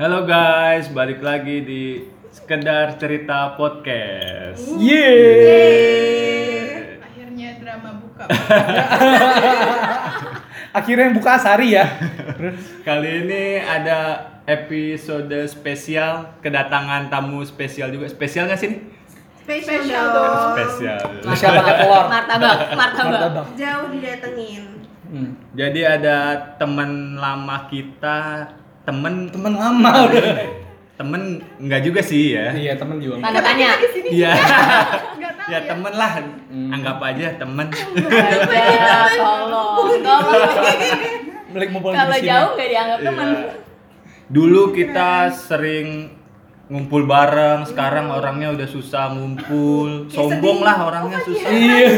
Halo guys, balik lagi di sekedar cerita podcast. Yeay. Akhirnya drama buka. Akhirnya yang buka Asari ya. Kali ini ada episode spesial kedatangan tamu spesial juga. Spesial nggak sih? Spesial Spesial dong. dong. Spesial. Spesial pakai telur. Martabak, martabak. Martabak. Jauh didatengin. Hmm. Jadi ada teman lama kita, temen Temen lama udah. temen nggak juga sih ya. Iya temen juga. Tanda tanya. Iya. Enggak tahu ya ya. temen lah, Hmm. anggap aja temen. Ya, tolong. Tolong. Balik mau balik Kalau jauh nggak dianggap teman. Iya. Dulu kita sering ngumpul bareng, sekarang orangnya udah susah ngumpul. Sombong lah orangnya susah. Iya.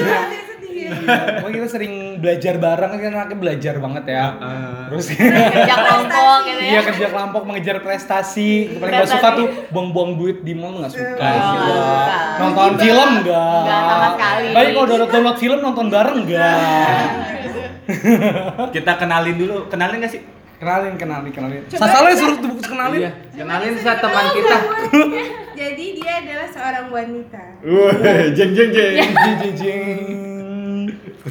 Pokoknya kita sering belajar bareng kan anaknya belajar banget ya. Heeh. Terus Kerja kelompok gitu ya. Iya kerja kelompok mengejar prestasi. Paling gak suka tuh buang-buang duit di mall nggak suka. Oh. Nonton film enggak. Nggak sama sekali. Baik kalau download download film nonton bareng enggak. Kita kenalin dulu, kenalin gak sih? Kenalin, kenalin, kenalin. Sasalnya suruh tuh kenalin. Iya, kenalin sa teman kita. Jadi dia adalah seorang wanita Wah, jeng jeng jeng. Jing, jing, jing.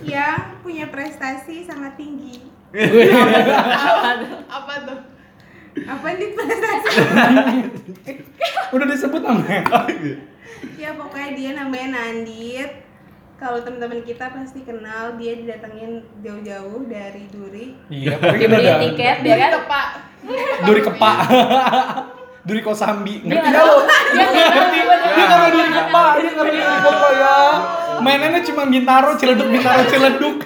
Yang punya prestasi sangat tinggi. Apa tuh? Apa nih prestasi? Udah disebut namanya. ya pokoknya dia namanya Nandit. Kalau teman-teman kita pasti kenal dia didatengin jauh-jauh dari Duri. Iya, Dibeli udah tiket dia Dari kan. Duri kepak. Duri kosambi. Dia Ngerti nggak gak tahu. lo? Dia tahu. Dia nggak tahu duri kepak, dia nggak tahu duri kepak ya. Mainannya cuma Bintaro, Ciledug, Bintaro, Ciledug.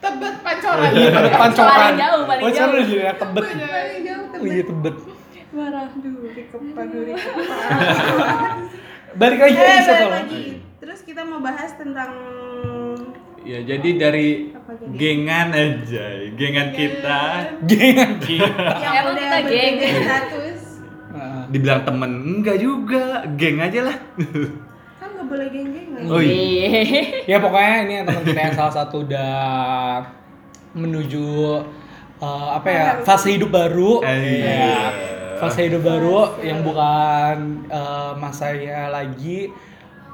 Tebet pancoran. Iya, pada pancoran. Paling jauh, paling Oh, sekarang jauh. udah jadi yang tebet. Paling jauh Oh iya, tebet. Marah. Duri kepa, Duri kepa. Balik lagi Eh, balik lagi. Terus kita mau bahas tentang Ya, jadi dari gengan aja, gengan kita. Gengan kita. yang udah kita geng. Nah, Dibilang temen, enggak juga, geng aja lah. Kan nggak boleh geng-gengan. Oh iya. Ya pokoknya ini teman kita yang salah satu udah menuju eh, apa ya fase hidup baru. Eh, Ya, iya. fase hidup baru yang bukan eh, masanya lagi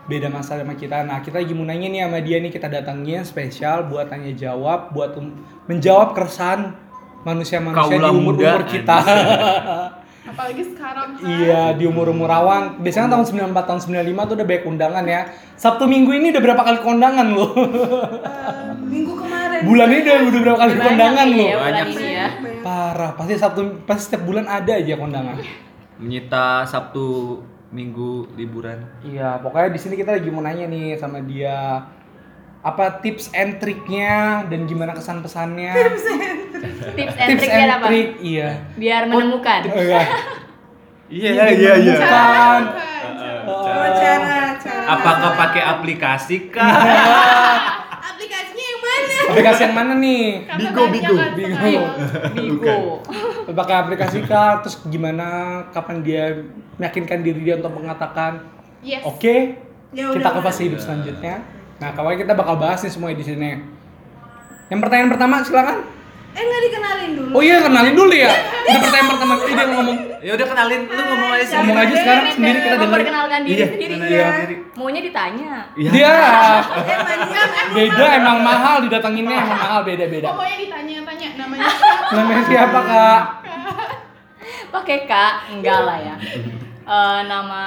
beda masa sama kita. Nah, kita lagi mau nanya nih sama dia nih kita datangin spesial buat tanya jawab, buat um- menjawab keresahan manusia-manusia di umur-umur kita. Apalagi sekarang. kan. Iya, di umur-umur rawan. Biasanya tahun 94, tahun 95 tuh udah banyak undangan ya. Sabtu minggu ini udah berapa kali kondangan loh. Eh, minggu kemarin. bulan ini udah, udah berapa kali Banyak kondangan loh. ya Banyak sih. ya. Parah, pasti Sabtu pasti setiap bulan ada aja kondangan. Menyita Sabtu Minggu liburan. Iya, pokoknya di sini kita lagi mau nanya nih sama dia apa tips and triknya dan gimana kesan pesannya Tips and tips triknya and apa? trick iya Biar menemukan. Oh, iya. Iya, Iya, iya, iya. Bukan. Oh, cara, cara. Apakah pakai aplikasi kah? Aplikasinya yang mana? aplikasi yang mana nih Bigo, Bigo. Bigo. Bigo. pakai aplikasi kah terus gimana kapan dia meyakinkan diri dia untuk mengatakan Yes. oke Ya kita ke fase hidup selanjutnya nah kawan kita bakal bahas nih semua di sini yang pertanyaan pertama silakan Eh nggak dikenalin dulu. oh iya kenalin dulu ya ini pertanyaan pertama ini dia ngomong ya udah kenalin, lu ngomong aja sih. ngomong aja sekarang sendiri kita dengerin Memperkenalkan diri Iya, sendiri. Iya. Maunya ditanya. Iya. dia beda emang mahal didatanginnya emang mahal beda beda Pokoknya ditanya-tanya namanya siapa. namanya siapa kak Pakai Kak, enggak lah ya. Eh, nama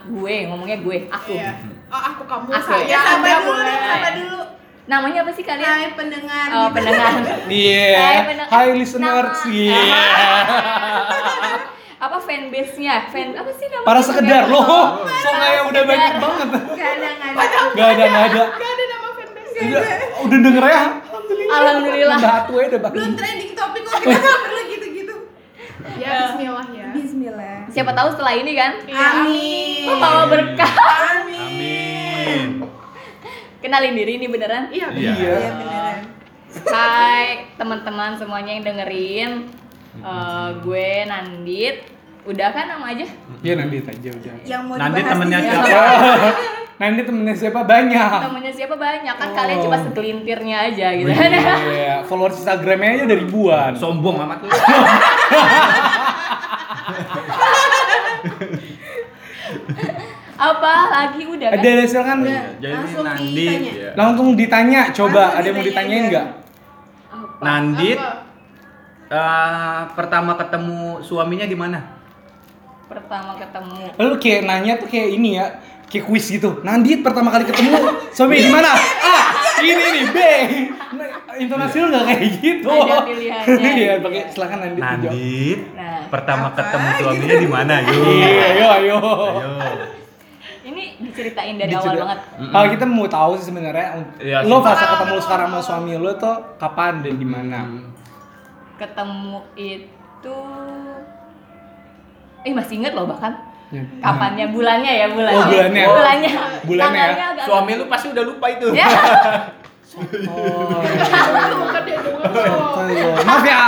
gue, ngomongnya gue, aku. Iya. Oh, aku kamu Aku. saya. Ya Anda dulu, boleh. sapa dulu. Namanya apa sih kalian? Hai pendengar. Oh, gitu. pendengar. iya Hai, pendengar. hi listeners Nama- iya apa fanbase-nya? Fan apa sih namanya? para sekedar loh so kayak udah banyak banget Gak ada, gak ada. Gak ada, gak ada. Gak ada nama fanbase. Udah, udah denger ya. Alhamdulillah. Alhamdulillah. Nambah atu ya udah Belum bagus. trending topik kok kita nggak perlu gitu-gitu. Ya, bismillah ya. Bismillah. Siapa tahu setelah ini kan? Iya, Amin. Membawa berkah. Amin. Amin. Kenalin diri ini beneran. Iya. Iya. Iya beneran. Hai teman-teman semuanya yang dengerin. Eh, gue Nandit. Udah kan nama aja? Iya nanti aja udah. Yang mau dibahas temennya sini. siapa? Nanti temennya siapa banyak. Temennya siapa banyak kan Oh. kalian cuma segelintirnya aja gitu kan. Iya, followers Instagramnya aja ada ribuan. Sombong amat lu. apa lagi udah kan Ada. Udah. Jadi Langsung Nandit ditanya. ya. Langsung ditanya, coba Langsung ada yang mau ditanya ditanyain aja. nggak? Apa? Nandit Apa? eh, pertama ketemu suaminya di mana? pertama ketemu Lu kayak nanya tuh kayak ini ya, kayak kuis gitu. Nandit pertama kali ketemu suami di mana? A, ini nih B. Intonasi lu nggak kayak gitu. Ada pilihannya. Iya, pakai silakan Nandit. Nandit nah pertama Apa? ketemu suaminya di mana? Yo. Iya, ayo, ayo. Ayo. Ini diceritain dari awal Dicerita- banget Ah, kita mau tahu sih sebenarnya Iya, lo fase ketemu sekarang sama suami lo tuh kapan dan di mana? ketemu itu eh masih inget loh bahkan Ya. kapannya bulannya ya bulannya Oh, bulannya. bulannya Bulannya ya? Agak- Suami lu pasti udah lupa itu. ya Oh. Ayo, Maaf ya.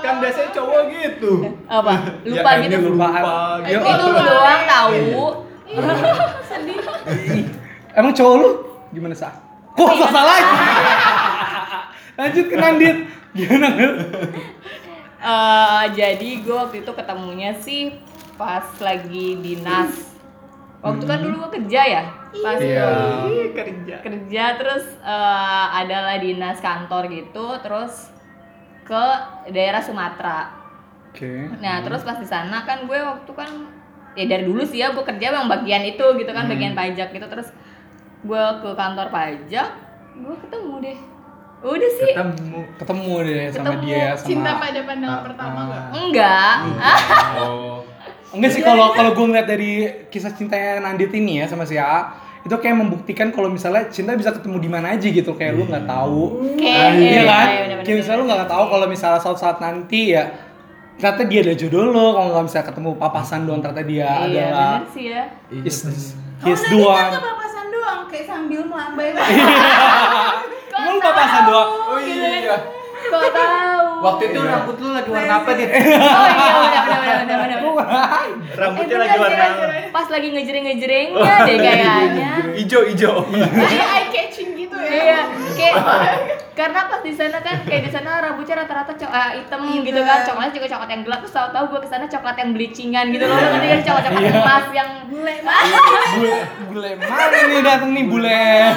kan biasanya cowok gitu. apa lupa Ya, gitu Lupa. lupa. Yo. itu lu doang tahu Emang cowok lu gimana sah? Kok salah lagi? Lanjut ke Nandit. Gimana? Nandit? Eh, jadi gue waktu itu ketemunya sih pas lagi dinas waktu kan dulu gue kerja ya pas Iya. Ih, kerja. kerja terus eh, adalah dinas kantor gitu terus ke daerah Sumatera Oke. Nah, terus pas di sana kan gue waktu kan ya dari dulu sih ya gue kerja yang bagian itu gitu kan, bagian pajak gitu terus gue ke kantor pajak, gue ketemu deh. Udah sih. Ketemu. Ketemu deh sama Ketemu. dia sama Cinta pada pandangan Ah, pertama ah. enggak? Enggak. Ah, Oh. Enggak sih kalau kalau gue ngeliat dari kisah cintanya Nandit ini ya sama si A itu kayak membuktikan kalau misalnya cinta bisa ketemu di mana aja gitu kayak lu nggak tahu Oke, Ah, iya iya, kan iya, kayak misalnya lu nggak tahu kalau misalnya suatu saat nanti ya ternyata dia ada jodoh lo kalau nggak bisa ketemu papasan doang ternyata dia Iya, adalah bener sih ya. is his one ke papasan doang kayak sambil melambai. Emang lu papasan doang Oh iya. Kok tahu? Waktu itu rambut lu lagi warna apa, Dit? Oh iya, bener bener bener bener. bener. Rambutnya Eh, lagi warna. Pas lagi ngejreng-ngejrengnya deh kayaknya. hijau hijau. Kayak eye catching. Iya, kayak karena pas di sana kan kayak di sana rambutnya rata-rata co- eh, hitam gitu kan, coklatnya juga coklat yang gelap. Terus tahu-tahu gue ke sana coklat yang bleachingan gitu loh, nanti kan? Coklat-coklat Iya. emas yang Bule bule bule mana nih dateng nih bule?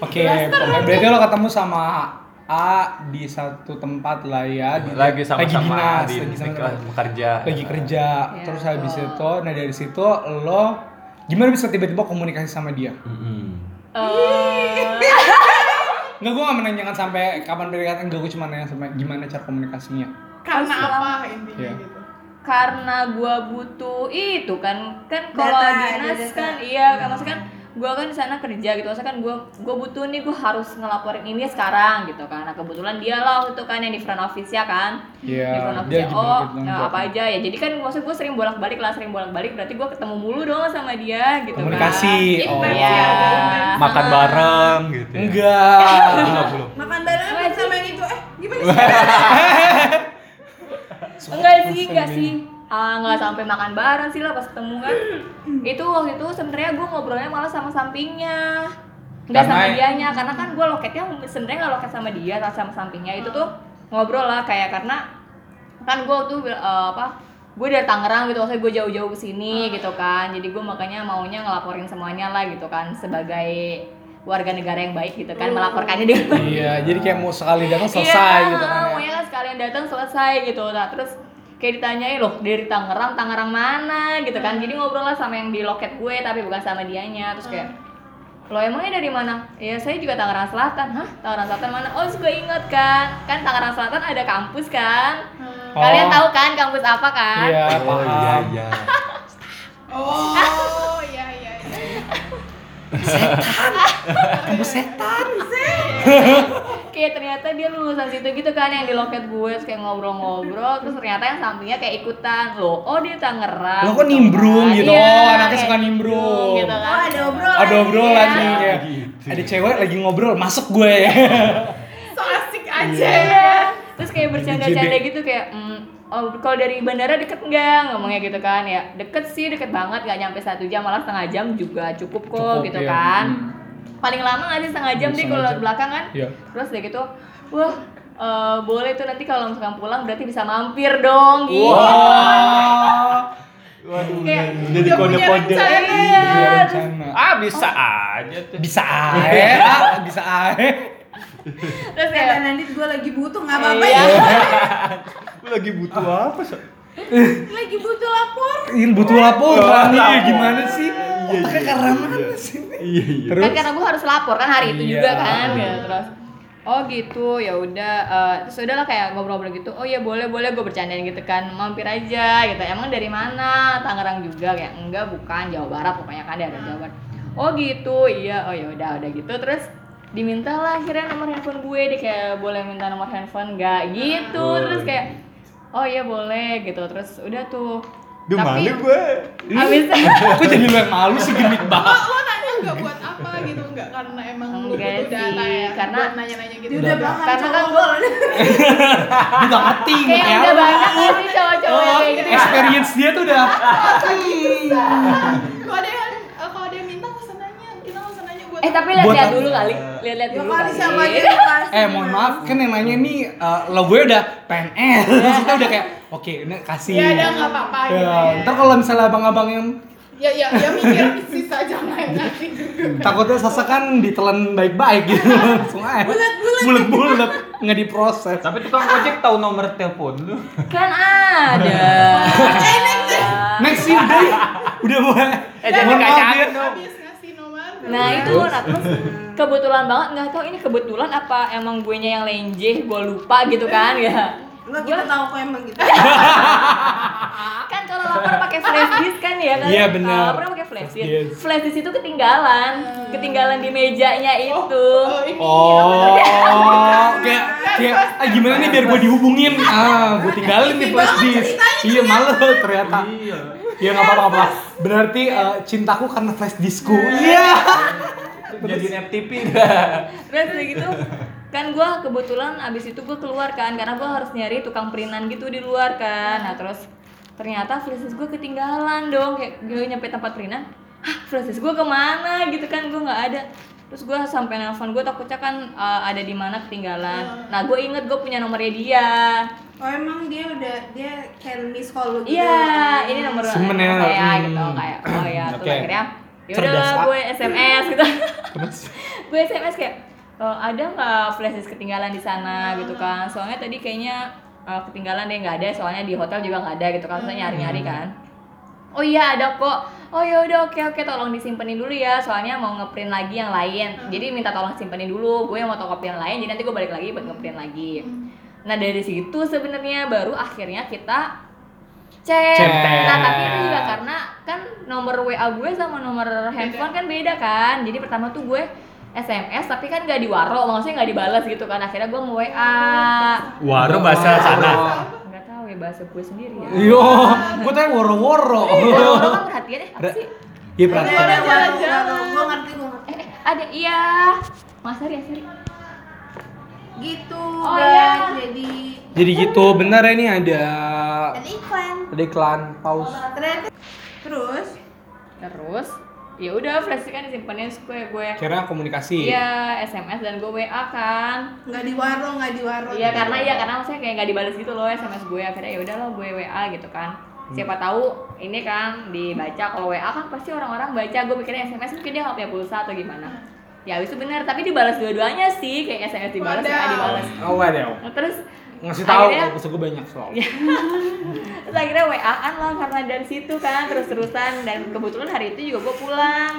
Oke berarti lo ketemu sama A di satu tempat lah ya di, Lagi sama-sama dinas, di lagi sama di- kerja. lagi kerja. Ya, terus habis itu nah dari situ lo gimana bisa tiba-tiba komunikasi sama dia? Mm-mm. Eh, Enggak, gue gak menanyakan sampai kapan PDKT, enggak, gue cuma nanya sampai gimana cara komunikasinya Karena Pas apa intinya Iya. gitu. karena gue butuh itu kan kan kalau Data, dinas data. kan iya kan maksudnya kan gue kan di sana kerja gitu maksudnya kan gue gue butuh nih gue harus ngelaporin ini sekarang gitu kan nah kebetulan dia lah itu kan yang di front office ya kan Iya, di front office dia ya oh bertanggung nah, jawab. apa aja ya jadi kan maksud gue sering bolak balik lah sering bolak balik berarti gue ketemu mulu dong sama dia gitu Komunikasi, kan oh. Intens Iya. ya, intens. Makan bareng gitu. ya. Enggak Belum. Makan bareng sama yang itu? Eh, gimana sih? enggak sih enggak sih ah nggak sampai makan bareng sih lah pas ketemu kan. Itu waktu itu sebenarnya gue ngobrolnya malah sama sampingnya. Nggak sama dianya karena kan gue loketnya sebenarnya nggak loket sama dia tapi sama sampingnya. Itu tuh ngobrol lah kayak karena kan gue tuh eh, apa gue dari Tangerang gitu maksudnya gue jauh-jauh ke sini gitu kan. Jadi gue makanya maunya ngelaporin semuanya lah gitu kan sebagai warga negara yang baik gitu kan melaporkannya dengan. Iya, jadi kayak mau sekali datang selesai iya, gitu kan ya. maunya kan sekalian datang selesai gitu. Nah terus kayak ditanyain loh dari Tangerang Tangerang mana gitu kan jadi ngobrol lah sama yang di loket gue tapi bukan sama dianya terus kayak lo emangnya dari mana? Ya saya juga Tangerang Selatan. Hah? Tangerang Selatan mana? Oh, gue inget kan. Kan Tangerang Selatan ada kampus kan. Oh. Kalian tahu kan kampus apa kan? Iya, Oh iya paham iya. Oh, iya iya iya. Kamu setan Kayak ternyata dia lulusan situ gitu kan yang di loket gue terus kayak ngobrol-ngobrol terus ternyata yang sampingnya kayak ikutan loh oh dia Tangerang Lo kok gitu nimbrung kan. gitu, Iya, oh, anaknya kayak suka nimbrung. gitu Oh, kan ada obrolan. Ada obrolan Iya. nih kayak Gitu. Ada cewek lagi ngobrol, masuk gue So asik aja. Iya. Terus kayak bercanda-canda gitu kayak mm, oh kalau dari bandara deket nggak ngomongnya gitu kan ya deket sih deket banget nggak nyampe satu jam malah setengah jam juga cukup kok Cukup, gitu iya. kan Hmm. paling lama nggak sih setengah jam deh Setengah kalau lewat belakang kan Iya. terus udah gitu wah eh, boleh tuh nanti kalau misalkan pulang berarti bisa mampir dong gitu Wah Waduh kayak Udah di Udah punya kode-kode. iya. Ah bisa aja tuh. Bisa ae, ah, bisa ae. Terus kayak Nandit gue lagi butuh nggak apa-apa Iya. ya. Lu lagi butuh apa sih? Lagi butuh lapor. Ini butuh laporan nih lapor. gimana sih? Iya, iya, karena iya. mana sih? Iya iya. Terus kan karena gue harus lapor kan hari itu Iya. juga kan ya terus oh gitu ya udah eh, terus udahlah kayak ngobrol-ngobrol gitu oh ya boleh boleh gue bercandain gitu kan mampir aja gitu emang dari mana Tangerang juga kayak enggak bukan Jawa Barat pokoknya kan daerah Jawa Barat oh gitu iya oh ya udah udah gitu terus diminta lah akhirnya nomor handphone gue dia kayak boleh minta nomor handphone nggak gitu Boleh. terus kayak oh iya boleh gitu terus udah tuh Duh Tapi- malu gue. abis Kok jadi lu yang malu sih genit Lo, banget? lo nanya nggak buat apa gitu nggak karena emang lu Enggak butuh data sih, ya karena- buat nanya-nanya gitu Dia udah Udah. bahkan Karena kan. Dia udah nih kayak udah banyak ya sih cowok-cowok yang kayak gitu ya. Experience dia tuh udah kalau ada yang eh, kalau ada yang minta nggak usah nanya kita nggak usah nanya buat Eh tapi lihat-lihat apa? dulu kali. Lihat-lihat Ya dulu kali. siapa. Eh mohon maaf kan yang nanya nih eh, logonya udah PNS Maksudnya udah kayak oke ini kasih. Ya ada nggak apa-apa gitu Ya, ya ntar kalau misalnya abang-abang yang ya ya ya mikir sisa jangan juga takutnya Sasa kan ditelan baik-baik gitu. Langsung aja. Bulat bulat nggak diproses. Tapi tukang ojek tahu nomor telepon lu. Kan ada. next. Sih udah. Udah mulai. Eh jangan Mohon Nah itu, nah terus kebetulan banget nggak tahu ini kebetulan apa emang gue nya yang lenje, gue lupa gitu kan ya. Enggak kita tahu kok emang gitu. Kan kalau lapor pakai flash disk kan ya kan? Iya, benar. Lapor pakai flash disk. disk. Flash disk itu ketinggalan, ketinggalan di mejanya itu. oh ini Oh, kayak kayak ah, gimana nih biar gue dihubungin? Ah, gue tinggalin nih flash disk. Iya malu ternyata. Iya. Iya nggak apa-apa. Berarti eh, cintaku karena flash diskku. Iya. Jadiin FTP dah. Terus udah gitu kan gue kebetulan abis itu gue keluar kan karena gue harus nyari tukang printan gitu di luar kan nah terus ternyata flashdisk gue ketinggalan dong kayak gue nyampe tempat printan hah flashdisk gue ke mana gitu kan gue nggak ada terus gue sampai nelfon gue takutnya kan uh, ada di mana ketinggalan. Nah gue inget gue punya nomornya dia. Oh emang dia udah dia can miss call lu gitu. iya ini nomor ya, saya hmm. gitu kayak oh ya terus Oke. akhirnya ya Cerdas, udahlah ah. gue sms gitu. Terus? Gue sms kayak "E, ada nggak flashdisk ketinggalan di sana? Gitu kan. Soalnya tadi kayaknya uh, ketinggalan deh nggak ada. Soalnya di hotel juga nggak ada gitu kan. Saya nyari nyari kan oh iya ada kok oh ya udah oke oke tolong disimpenin dulu ya soalnya mau ngeprint lagi yang lain jadi minta tolong simpenin dulu gue yang mau fotokopi yang lain jadi nanti gue balik lagi buat ngeprint lagi nah dari situ sebenarnya baru akhirnya kita chat. Chat. Nah tapi itu juga karena kan nomor WA gue sama nomor handphone kan beda kan. Jadi pertama tuh gue SMS tapi kan nggak diwaro, maksudnya nggak dibalas gitu kan. Akhirnya gue mau WA. Waru bahasa sana. Ya bahasa gue sendiri ya. Yo, gue tanya woro-woro. Woro kan perhatian ya apa sih? Iya Ada perhatian. Gue ngerti gue ngerti. Eh, eh, ada iya. Mas Ari, Mas Ari. Gitu Oh, iya. Jadi Jadi gitu, benar ya ini ada ada iklan. ada iklan pause. Ternyata terus Terus ya udah flash kan disimpannya gue gue. Kira komunikasi. Iya, SMS dan gue WA kan. nggak di waro nggak di waro. Iya karena iya karena maksudnya kayak nggak dibalas gitu loh SMS gue akhirnya ya udah lo gue WA gitu kan. Siapa tahu ini kan dibaca kalau WA kan pasti orang-orang baca gue mikirnya SMS mungkin dia nggak punya pulsa atau gimana. Ya itu benar tapi dibalas dua-duanya sih kayak SMS dibalas WA dibalas. Oh, waduh. Terus Ngasih tahu Akhirnya- kalau gue banyak soalnya. terus akhirnya WA-an lah karena dari situ kan terus-terusan dan kebetulan hari itu juga gue pulang.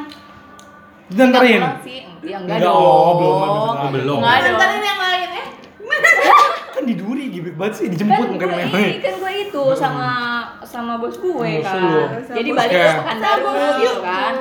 Diantarin. Pulang sih. Ya enggak Enggak, dong. oh, belum ada sekali. Belum. Enggak dong. Nganterin yang lain ya. Kan di duri gitu banget sih kan dijemput gue mungkin main-main. kan gue itu sama sama bos gue kan lu. jadi Bos balik ya. ke Pekanbaru gitu kan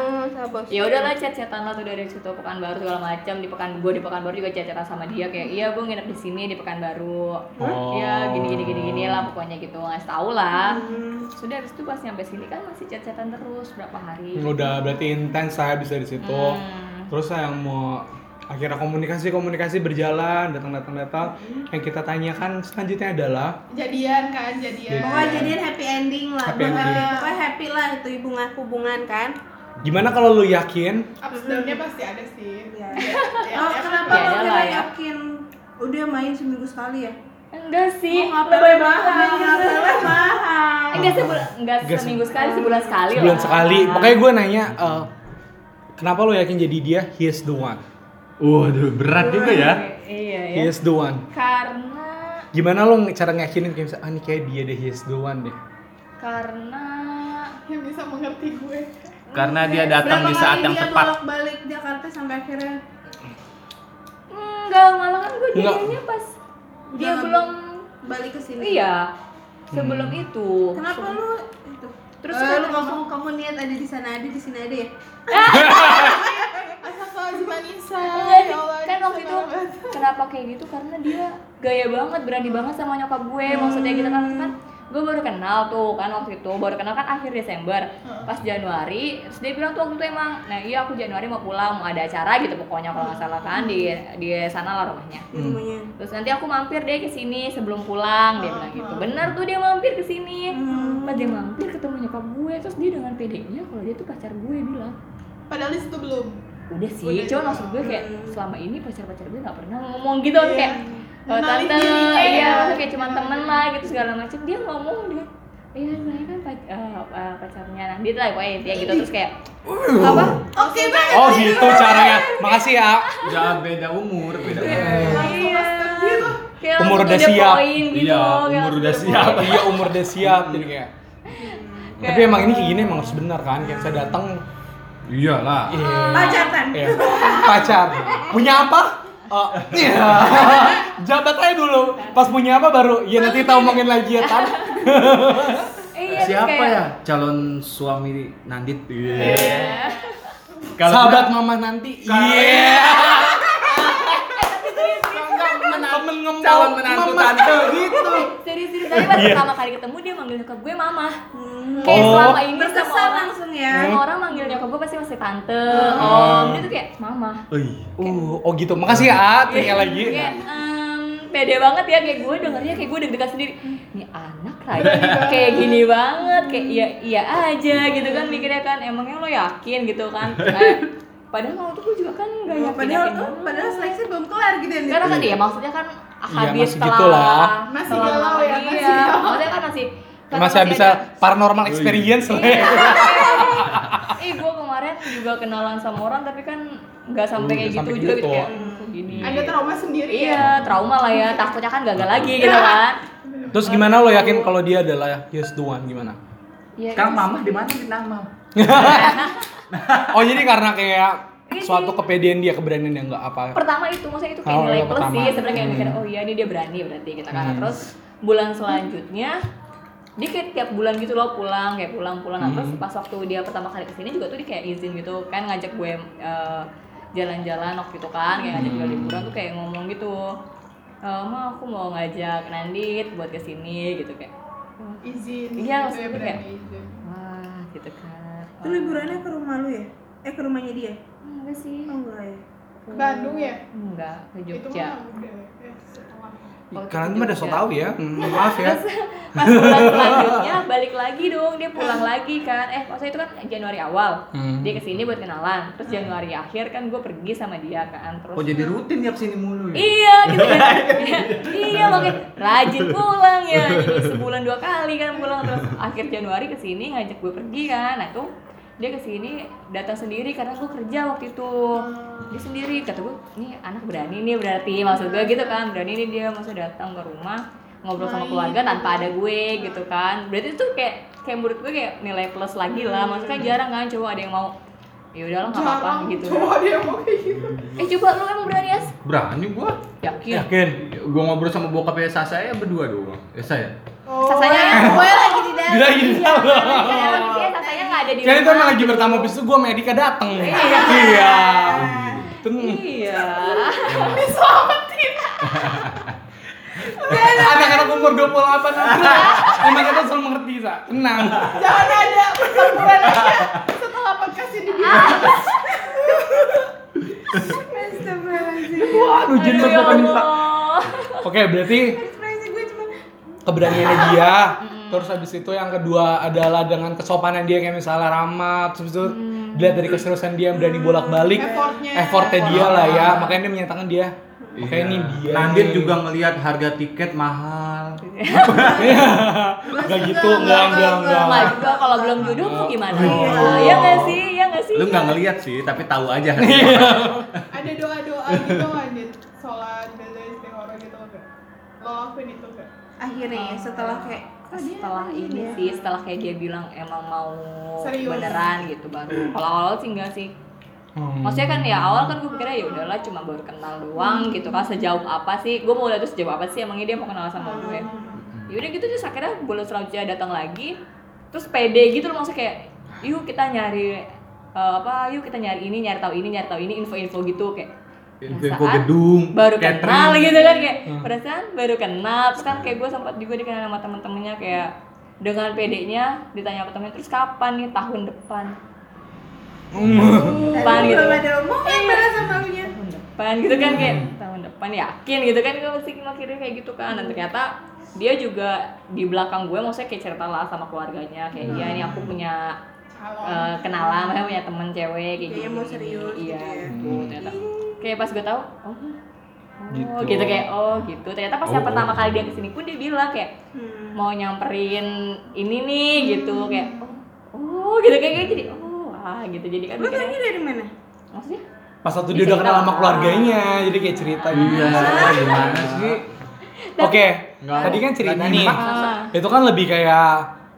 ya udahlah chat-chatan lah tuh dari situ Pekanbaru segala macam di Pekan gue di Pekanbaru juga chat-chatan sama dia kayak iya gue nginep di sini di Pekanbaru Oh. ya gini gini gini gini lah pokoknya gitu ngasih tahu lah Hmm. sudah habis itu pas nyampe sini kan masih chat-chatan terus berapa hari Udah berarti intens saya bisa di situ. Hmm. Terus saya mau akhirnya komunikasi komunikasi berjalan datang datang datang yang kita tanyakan selanjutnya adalah jadian kan jadian Pokoknya jadian happy ending lah. Happy ending. Pokoknya happy lah itu hubungan hubungan kan. gimana kalau lu yakin ups down-nya pasti ada sih Iya. Ya, Oh ya, kenapa Ya, lo kira ya. yakin udah main seminggu sekali ya? enggak sih Oh, lebay mahal, mahal. Enggak sebulan enggak Nggak se- seminggu sekali sebulan sekali Sebulan lah. sekali. Pokoknya gue nanya, eh, kenapa lo yakin jadi dia? He is the one. Waduh, berat juga ya. Iya He ya. is the one. Karena Gimana lo cara ngeyakinin kayak misalnya, ah ini kayak dia deh, he is the one deh. karena Yang bisa mengerti gue. Karena dia datang di saat kali yang dia tepat. bolak-balik Jakarta sampai akhirnya enggak malah kan gue jadinya pas dia belum balik ke sini. iya sebelum Hmm. itu Kenapa lu itu? Terus Terus kan lu emang- kamu kamu niat ada di sana ada di sini ada ya? Astagfirullahaladzim Ya kan waktu itu kenapa kayak gitu? Karena dia gaya banget berani banget sama nyokap gue. Maksudnya gitu kan kan gue baru kenal tuh kan waktu itu baru kenal kan akhir Desember. Pas Januari terus dia bilang tuh waktu itu emang nah iya aku Januari mau pulang mau ada acara gitu pokoknya kalau nggak salah kan di di sana lah rumahnya. Rumahnya. terus nanti aku mampir deh ke sini sebelum pulang dia bilang gitu. bener tuh dia mampir ke sini. Pas dia mampir ketemu nyokap gue terus dia dengan pedenya kalau dia tuh pacar gue bilang Padahal di situ belum. udah sih Udah. cuma maksud gue kayak selama ini pacar pacar gue nggak pernah ngomong gitu Iya. kayak "Eh, Kenalin tante dirinya iya ya. maksudnya kayak cuma temen lah gitu segala macam dia ngomong dia iya saya kan pac- eh, eh, pacarnya nah dia lah pokoknya dia gitu terus kayak apa Oke banget. Oh gitu caranya. Makasih ya. Jangan beda umur, beda umur. iya kayak Umur udah siap. gitu Iya, kayak umur udah siap. Iya umur udah siap jadi kayak. Tapi emang ini kayak gini emang harus benar kan? Kayak saya datang, Iyalah. iya. Pacaran. Iya. Pacar. Punya apa? Oh, iya. Jabat aja dulu. Pas punya apa baru, ya nanti kita omongin lagi ya kan. Siapa kayak- ya calon suami Nandit? Iya. Kalau Sahabat mama nanti. Iya. Temen ngempol calon menantu mama. tante gitu. serius-serius tadi pas Iya. pertama kali ketemu dia manggil nyokap gue mama Hmm. kayak Oh. selama ini sama Berkesan orang langsung ya. Semua orang manggil nyokap gue pasti masih tante, om, dia tuh kayak mama. Oi. Uh, oh gitu. Makasih ya, A. Tinggal lagi. Kayak em, pede banget ya kayak gue dengernya kayak gue deg-degan sendiri. Ini anak Raja kayak gini banget, kayak iya iya aja gitu kan mikirnya kan emangnya lo yakin gitu kan. Kayak, padahal waktu gue juga kan gak yakin. Padahal oh, padahal seleksi belum kelar gitu ya. Karena kan ya maksudnya kan habis masih setelah gitu lah. Masih galau ya, masih iya, galau. maksudnya kan masih kan Masih bisa ada- paranormal experience lah ya. Ih, gue kemarin juga kenalan sama orang tapi kan nggak sampai Uh, kayak gitu juga gitu. kayak "Hmm, kok gini. Ada trauma sendiri ya. Iya, trauma lah ya. Takutnya kan gagal lagi gitu kan. Terus gimana lo yakin kalau dia adalah yes the one gimana? Ya, itu Mama di mana di nama? Oh jadi karena kayak suatu kepedean dia keberanian dia nggak apa? Pertama itu maksudnya itu kayak Oh, nilai yang plus pertama. sih sebenarnya kayak mikir Hmm. oh iya ini dia berani berarti gitu kan. Hmm. Terus bulan selanjutnya dia kayak tiap bulan gitu loh pulang kayak pulang-pulang nah, terus Hmm. pas waktu dia pertama kali ke sini juga tuh dia kayak izin gitu kan ngajak gue eh, jalan-jalan waktu itu kan kayak ngajak gue liburan tuh kayak ngomong gitu "Eh, ma aku mau ngajak Nandit buat ke sini gitu kayak "Oh, Izin. Iya, gitu ya, maksudnya kayak- izin. wah gitu kan Itu liburannya ke rumah lu ya? Eh ke rumahnya dia? Enggak sih Oh enggak ya. Ke Bandung ya? enggak ke Itu Jogja mah udah ya, setelah. Oh, Kalian mah udah so tau ya. Hmm, maaf ya. pas bulan selanjutnya balik lagi dong dia pulang lagi kan eh maksudnya itu kan Januari awal Hmm. dia ke sini buat kenalan terus Januari akhir kan gue pergi sama dia kan terus Oh jadi rutin ya ke sini mulu ya? iya gitu kan iya, iya makanya rajin pulang ya jadi sebulan dua kali kan pulang terus akhir Januari ke sini ngajak gue pergi kan nah itu dia ke sini datang sendiri karena gue kerja waktu itu. Dia sendiri kata gue ini anak berani nih berarti. Maksud gue gitu kan berani nih dia masa datang ke rumah ngobrol sama keluarga tanpa ada gue gitu kan. Berarti itu kayak kayak menurut gue kayak nilai plus lagi lah. Maksudnya kan jarang kan cowok ada yang mau ya udahlah nggak apa-apa gitu. Cowok dia mau kayak gitu. eh coba lu emang berani ya Berani gua. yakin? Yakin? Gua ngobrol sama bokapnya Sasa ya berdua doang. Ya saya. Oh, Sasanya iya. Gue lagi di dalam. Dia lagi di dalam. Iya, sasanya nggak ada di Kan itu emang lagi pertama bis itu gue sama Edika dateng. Iya. Iya. Ten- Iya. Anak-anak umur 28 nanti. Emang kita selalu mengerti, Sa. Tenang. Jangan ada pertempuran aja setelah podcast ini di Astagfirullahaladzim. Waduh, jin Aduh, ya bapak. Oke, berarti keberaniannya dia. Terus habis itu yang kedua adalah dengan kesopanan dia kayak misalnya ramah, terus itu dilihat dari keseriusan dia yang berani bolak-balik, Effortnya. effortnya dia lah ya. Makanya dia menyatakan dia. Makanya ini dia. Nandit nih. juga ngelihat harga tiket mahal. Enggak gitu, enggak, enggak, enggak. Enggak juga kalau belum jodoh mau gimana? Oh. Iya nggak sih? Iya nggak sih? Lu nggak ngeliat sih, tapi tahu aja. Ada doa-doa gitu Andit Sholat, baca istighfar gitu enggak? Lo lakuin itu enggak? Akhirnya ya setelah kayak dia setelah ngapain ini sih setelah kayak dia bilang emang mau Serius? beneran gitu baru. Kalau awal sih enggak sih. Hmm. maksudnya kan ya awal kan gue pikirnya ya udahlah cuma baru kenal doang gitu kan sejauh apa sih? Gue mau lihat tuh sejauh apa sih emangnya dia mau kenal sama gue? Ya udah gitu terus akhirnya bulan selanjutnya datang lagi terus pede gitu loh maksudnya kayak yuk kita nyari eh, apa yuk kita nyari ini nyari tahu ini nyari tahu ini info-info gitu kayak Info gedung, baru catering. kenal gitu kan kayak Hmm. perasaan baru kenal. Terus kan kayak gue sempat juga dikenal sama temen-temennya kayak dengan pedenya ditanya sama temennya terus kapan nih? Tahun depan. Hmm. Depan. Gitu belum ada omongan malah sama lu nya tahun depan gitu kan kayak tahun depan yakin gitu kan gue pasti mikirnya kayak gitu kan. Dan ternyata dia juga di belakang gue maksudnya kayak cerita lah sama keluarganya kayak iya ini aku punya Calon eh, kenalan maksudnya punya temen cewek kayak Kayaknya gini. mau serius iya gitu ya. gitu ternyata kayak pas gue tahu oh Gitu. Oh, gitu. kayak oh gitu ternyata pas yang Oh. pertama kali dia ke sini pun dia bilang kayak Hmm. mau nyamperin ini nih gitu kayak oh, oh gitu kayak kayak jadi oh wah gitu jadi kan lu tanya dari mana maksudnya Pas waktu dia udah kenal sama keluarganya, jadi kayak cerita gitu. Iya, gimana sih? Oke, Nggak. tadi kan cerita nih. dipaksa. Itu kan lebih kayak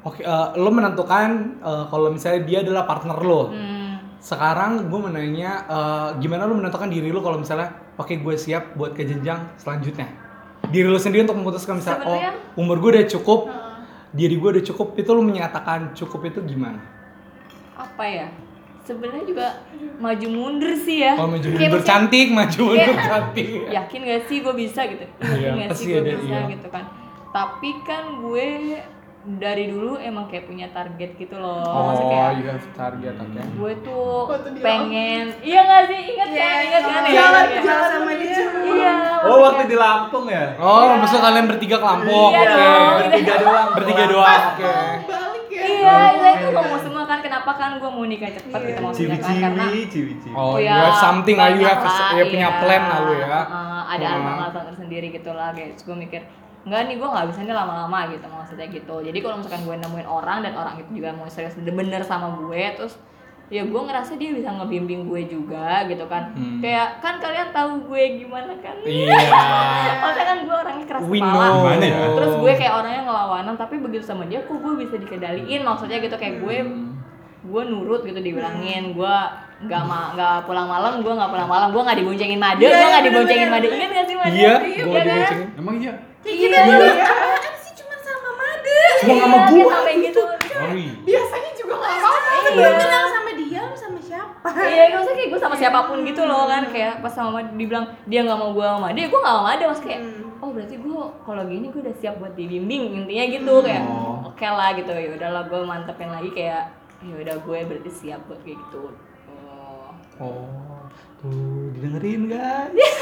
oke eh, lo menentukan eh, kalau misalnya dia adalah partner lo. hmm, Sekarang gue menanya eh, gimana lo menentukan diri lo kalau misalnya oke gue siap buat ke jenjang selanjutnya. Diri lo sendiri untuk memutuskan misalnya oh umur gue udah cukup, diri gue udah cukup, itu lo menyatakan cukup itu gimana? apa ya sebenarnya juga maju mundur sih ya Kalau maju mundur cantik, maju mundur Kayak- cantik. yakin gak sih gue bisa gitu Iya, yakin gak pasti sih gue bisa iya. gitu kan tapi kan gue dari dulu emang kayak punya target gitu loh maksudnya Oh, kayak you have target, oke. gue tuh Waktu di pengen iya gak sih ingat Iya, kan ingat kan ya Jalan Iya. jalan sama dia. iya Oh, waktu di Lampung ya? Oh, maksud kalian bertiga ke Lampung? Iya oke. dong. Bertiga doang. Bertiga doang, oke. Balik ya iya iya itu ngomong semua kan kenapa kan gue mau nikah cepet gitu maksudnya kan karena Ciwi-ciwi, ciwi-ciwi. Oh, Oh you ya, have something lah, you have ya punya iya. plan lah lu ya. Uh, ada Hmm. alasan tersendiri gitu lah guys. Gue mikir enggak nih gue nggak bisa nih lama-lama gitu maksudnya gitu. Jadi kalau misalkan gue nemuin orang dan orang itu juga mau serius bener sama gue terus ya gue ngerasa dia bisa ngebimbing gue juga gitu kan Hmm. kayak kan kalian tahu gue gimana kan Iya. Maksudnya kan gue orangnya keras We kepala know. Ya? terus gue kayak orangnya ngelawanan tapi begitu sama dia kok gue bisa dikendaliin maksudnya gitu kayak gue gue nurut gitu dibilangin gue nggak ma nggak pulang malam gue nggak pulang malam gue nggak diboncengin made Iya, gue iya, nggak diboncengin made ingat gak sih made Iya, Iya gue diboncengin. Emang iya? Kayak gitu Iya. dulu ya kan sih? Cuma sama Made. Cuma sama Iya, gua. sampai gitu. Biasanya juga gak apa-apa belum kenal sama dia lu sama siapa. Iya maksudnya kayak gue sama siapa pun gitu loh kan. Kayak pas sama Made dibilang dia nggak mau gue sama dia gue nggak mau Made maksudnya kayak Hmm. oh berarti gue kalau gini gue udah siap buat dibimbing intinya gitu. Kayak Oh. oke lah gitu. Ya udahlah gue mantepin lagi kayak ya udah gue berarti siap buat kayak gitu. Oh. Oh, tuh didengerin guys.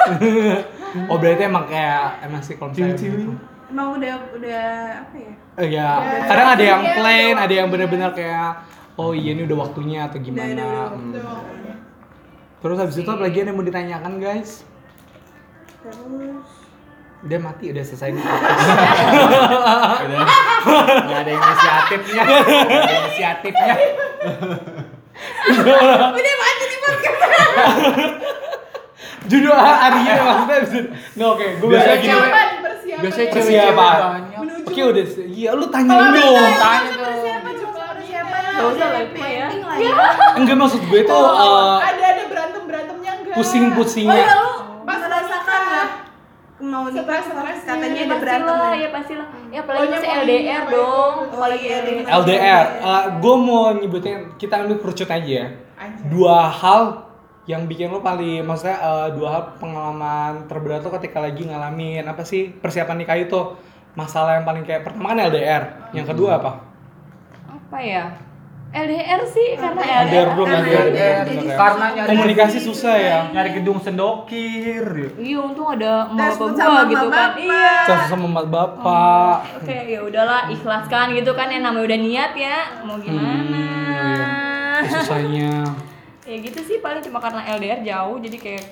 oh berarti emang kayak emang sih kalau misalnya gitu. emang udah udah apa ya Eh, ya, Ya, kadang ada yang iya, plain, iya. ada yang benar-benar kayak oh iya ini udah waktunya atau Udah, gimana. udah, udah, Hmm. Tuh. Terus habis itu apa lagi yang mau ditanyakan guys? terus Udah mati, udah selesai nih. Udah. Nggak ada inisiatifnya. Nggak ada inisiatifnya. udah mati di podcast Judul hari ini maksudnya bisa. Nggak oke, gue biasanya gini. Persiapan, Biasanya ya. Persiapan. Oke udah, iya lu Kalau dong. Tanya dong. Gak usah lah, gue ya. Lah Enggak maksud gue tuh Oh, eh, ada ada berantem berantemnya enggak? oh pusing-pusingnya. ya lu Pas merasakan nggak mau nikah katanya Ya ada berantem pastilah, ya ya pastilah. Ya apalagi masih LDR dong, apalagi Oh, iya, LDR. LDR, gue mau nyebutnya kita ambil kerucut aja ya. Dua hal yang bikin lo paling, maksudnya eh, dua hal pengalaman terberat lo ketika lagi ngalamin apa sih persiapan nikah itu? Masalah yang paling kayak pertama kan LDR, yang kedua apa? Apa ya? LDR sih karena LDR dong, Karena LDR. LDR. ya. Karena nyari Komunikasi susah ya. Nyari gedung sendokir. Iya untung ada emak bapak gua gitu kan. Iya. Sama sama emak bapak. Oke ya udahlah ikhlaskan gitu kan yang namanya udah niat ya mau gimana. Hmm, Susahnya. Ya gitu sih paling cuma karena LDR jauh jadi kayak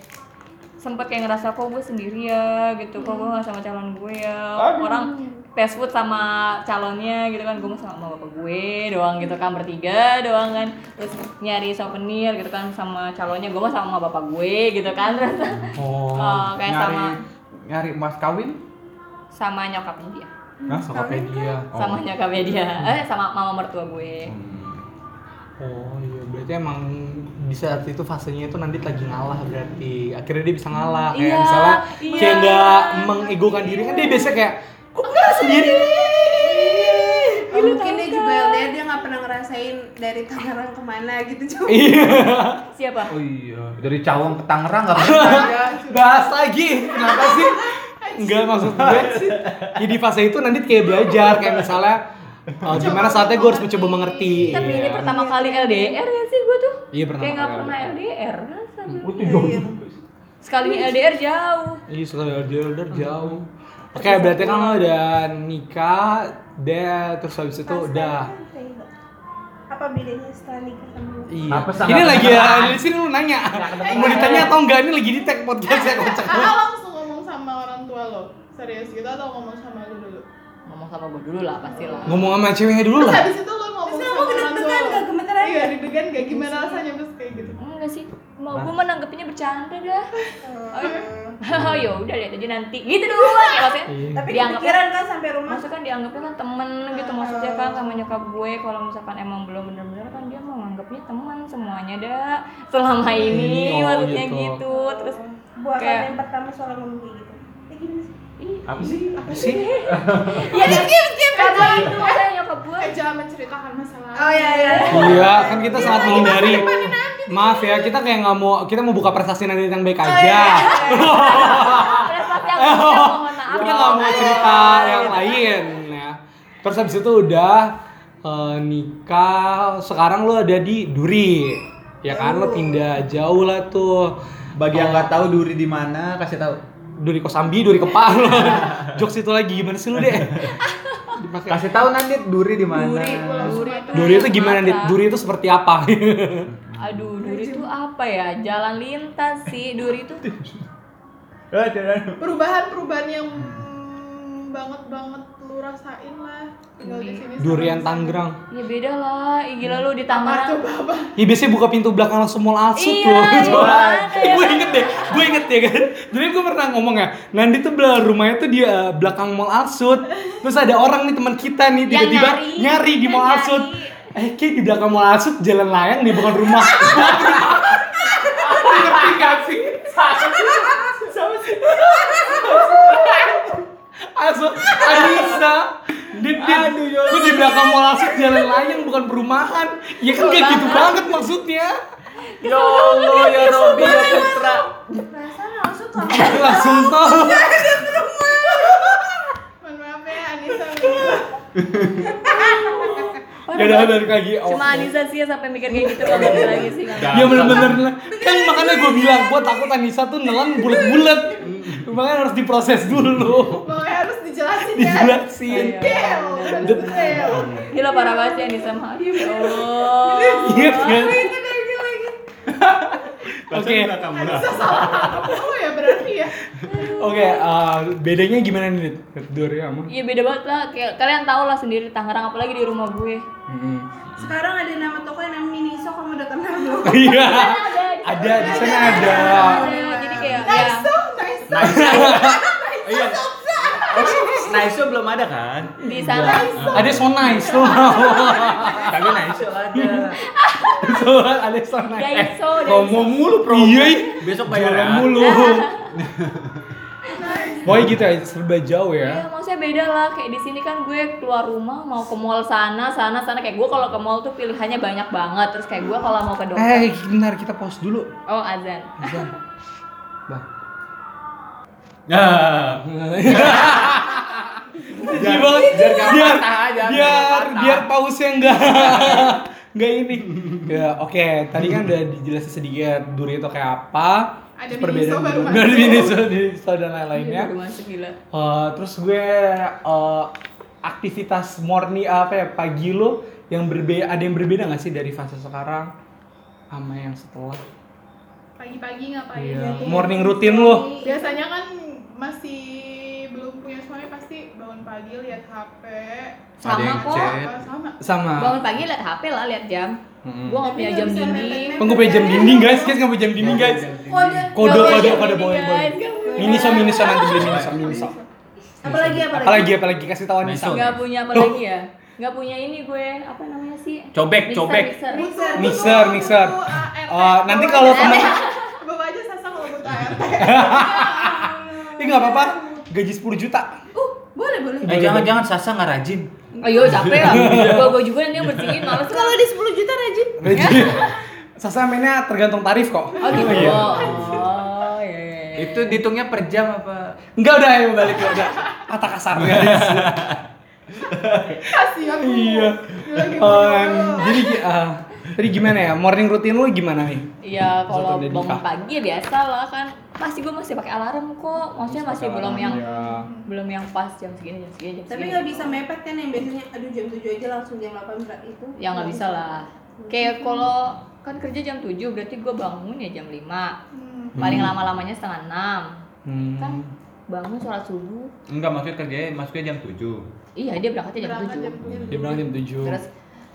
sempet kayak ngerasa kok gue sendiri ya? gitu kok gue gak sama calon gue ya? Orang fast food sama calonnya gitu kan gue mau sama bapak gue doang gitu kan bertiga doang kan. Terus nyari souvenir gitu kan sama calonnya gue mau sama bapak gue gitu kan. Terus Oh. eh, kayak nyari sama nyari mas kawin? Sama nyokapnya dia. Hah? Tokopedia. sama nyokapnya dia. Eh sama mama mertua gue. Oh iya, berarti emang di saat itu fasenya itu nanti lagi ngalah berarti. Akhirnya dia bisa ngalah kayak Iya, misalnya iya. kayak nggak mengegokan diri kan dia biasa kayak kok nggak sendiri? Oh, mungkin dia juga LDR dia nggak pernah ngerasain dari Tangerang ke mana gitu coba. iya. Siapa? Oh iya dari Cawang ke Tangerang nggak pernah. Ya bahas lagi kenapa sih? Nggak maksud gue. Sih jadi fase itu nanti kayak belajar kayak misalnya oh, gimana saatnya gue harus mencoba mengerti tapi ini Iya. pertama kali LDR ya sih gue tuh Iya, pertama kayak nggak kali pernah LDR rasanya. Itu jauh juga. sekali ini LDR jauh Iya suka LDR LDR jauh. Oke berarti kan lo udah nikah, deh terus habis itu udah. Apa bedanya setelah nikah sama lu? Iya. Apa sih? Ini lagi ya di sini lu nanya. Mau ditanya atau enggak ini lagi di tag podcast ya kocak. Ah langsung ngomong sama orang tua lo serius gitu atau ngomong sama lu dulu ngomong sama gue dulu lah pasti lah. Ngomong sama ceweknya dulu lah. habis itu lo ngomong Terus sama kamu lo. gak gemeteran iya deg-degan gak gimana rasanya terus kayak gitu? Enggak sih. Mau gue menanggapnya bercanda dah. Oh ya udah lihat aja nanti. Gitu doang ya maksudnya. Iya. Tapi Dianggapnya- kan sampai rumah. maksudnya kan dianggapnya kan temen gitu maksudnya kan sama nyokap gue. Kalau misalkan emang belum bener-bener kan dia mau nganggapnya teman semuanya dah. Selama ini Oh, maksudnya gitu. gitu. Terus Buat Kayak- yang pertama soal ngomong gitu. Kayak gini sih. Apa sih? Apa sih? ya skip skip karena itu maksudnya nyokap gue eh jangan menceritakan masalah. Oh iya iya. Iya, kan kita sangat menghindari. Maaf ya, kita kayak nggak mau, kita mau buka prestasi nanti yang baik aja. prestasi yang mohon maaf. Kita nggak mau cerita yang lain ya. Terus habis itu udah eh, nikah. Sekarang lo ada di Duri ya kan? Lo pindah jauh lah tuh. Bagi yang nggak tahu duri di mana kasih tahu Duri Kosambi Duri Kepal jokes itu lagi gimana sih lo deh Dipakai. kasih tahu nanti duri di mana Duri, duri itu Duri itu gimana nih. Duri itu seperti apa Aduh, duri itu apa ya? Jalan lintas sih. Duri itu Eh, perubahan-perubahan yang banget banget lu rasain lah Durian sama- Tangerang ya beda lah. Ih, gila lu di apa Tangerang. coba apa Ya biasanya buka pintu belakang langsung mall asut Iya, tuh. gimana ya? gue inget deh, gue inget ya kan. Jadi gue pernah ngomong ya, Nandi tuh belah rumahnya tuh dia eh, belakang mall Alsut. Terus ada orang nih teman kita nih tiba-tiba nyari. nyari, di mall. Alsut. Eh, kayak di belakang mall Alsut jalan layang nih bukan rumah. Ngerti gak sih? Alsut, Anissa, Dit, dit, Aduh, ya gue di belakang mall Alsut jalan layang bukan perumahan. Ya kan kayak gitu banget maksudnya. ya Allah ya Robi ya Putra. Perasaan langsung kamu langsung mohon maaf ya Anissa. Ya udah balik lagi oh. Cuma Anissa sih yang sampai mikir kayak gitu kalau lagi sih. ya bener-bener kan makanya gue bilang gue takut Anissa tuh nelan bulat-bulat. Makanya harus diproses dulu dijelasin ya dijelasin detail harus detail Gila parah banget Ya Allah. iya kan oke. Oh ya berarti ya. Oke eh, bedanya gimana nih Dori sama Iya beda banget lah. Kayak kalian tau lah sendiri Tangerang apalagi di rumah gue. Sekarang ada nama toko yang namanya Miniso kamu udah kenal belum? iya. Ada di sana ada Ada, jadi kayak ya. so nice iya Nice belum ada kan? Di sana ada so nice tuh Tapi Nice ada. Tuh, ada so nice Daiso, Ngomong Daiso. mulu promo. iya Besok bayar ya. mulu Pokoknya gitu ya, serba jauh Iya, ya. maksudnya beda lah. Kayak di sini kan gue keluar rumah mau ke mall sana, sana, sana. Kayak gue kalau ke mall tuh pilihannya banyak banget. Terus kayak gue kalau mau ke dokter, Eh, bentar kita pause dulu. oh azan. Azan. Nah, Jadi banget. biar biar patah aja, biar biar biar pause-nya enggak enggak ini. Ya, oke, tadi kan udah dijelasin sedikit duri itu kayak apa. Ada Miniso baru masuk. Ada Miniso, Miniso dan lain-lainnya. Baru masuk gila. Eh, terus gue eh, aktivitas morning apa ya pagi lo yang berbeda ada yang berbeda nggak sih dari fase sekarang sama yang setelah? pagi-pagi ngapain Iya. Morning routine lu. biasanya kan masih belum punya suami pasti bangun pagi lihat HP Ada sama yang kok sama Sama. bangun pagi lihat HP lah lihat jam Mm-mm. gua nggak punya jam dinding. Kan gue punya jam dinding guys, guys nggak punya jam dinding guys. Kode. Kode kode boleh boleh. Miniso miniso nanti beli miniso miniso. Apalagi apalagi? Apalagi apalagi kasih tahu Anissa. Nggak punya apa lagi ya nggak punya ini gue apa namanya sih Cobek, cobek. mixer. Mixer. Oh, nanti kalau teman bawa aja sasa kalau butuh ART nggak apa-apa. Gaji 10 juta. Uh, boleh boleh. Eh jangan-jangan Sasa nggak rajin. ayo capek ya gua gua juga nanti yang bersihin males Kalau di 10 juta rajin. Gaji. Sasa mainnya tergantung tarif kok. oh gitu Iya. oh iya, iya. Itu dihitungnya per jam apa? Enggak udah ayo balik ya udah. Kata kasar guys. kasihan. Iya. Um, bodoh. jadi ah, tadi gimana ya? Morning routine lu gimana nih? Iya, kalau bangun pagi ya biasa lah kan. Pasti gue masih pakai alarm kok. Maksudnya masih belum yang Ya. belum yang pas jam segini jam segini jam Tapi nggak bisa mepet kan yang biasanya aduh jam 7 aja langsung jam 8 berat itu. Ya nggak bisa lah. Kayak kalau kan kerja jam 7 berarti gue bangun ya jam 5 Hmm. Paling lama-lamanya setengah 6 Hmm. Kan bangun sholat subuh. Enggak, maksudnya kerjanya masuknya jam 7. Iya dia berangkatnya jam Berangkat 7 jam tujuh. Dia bilang jam 7. Terus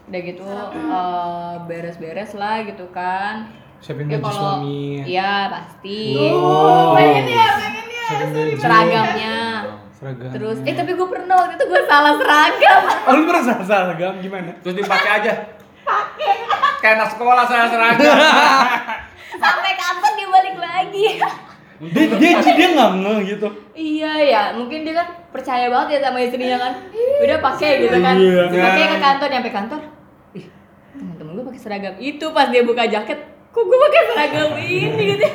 udah gitu eh, beres-beres lah gitu kan. Siapin Ya baju kalau suami. iya pasti. Oh. pengen ya pengen ya. Seragamnya. Seragam. Terus eh tapi gue pernah waktu itu gue salah seragam. Oh, lu pernah salah seragam gimana? Terus dipakai aja. Pakai. Kayak anak sekolah saya seragam. Sampai kantor dia balik lagi. Dia dia dia nggak ngeh gitu. iya ya, mungkin dia kan percaya banget ya sama istrinya kan. Udah pakai gitu kan. Iya, Pakai kan. ke kantor, nyampe kantor. Ih, temen-temen gue pakai seragam itu pas dia buka jaket. Kok gue pakai seragam ini gitu.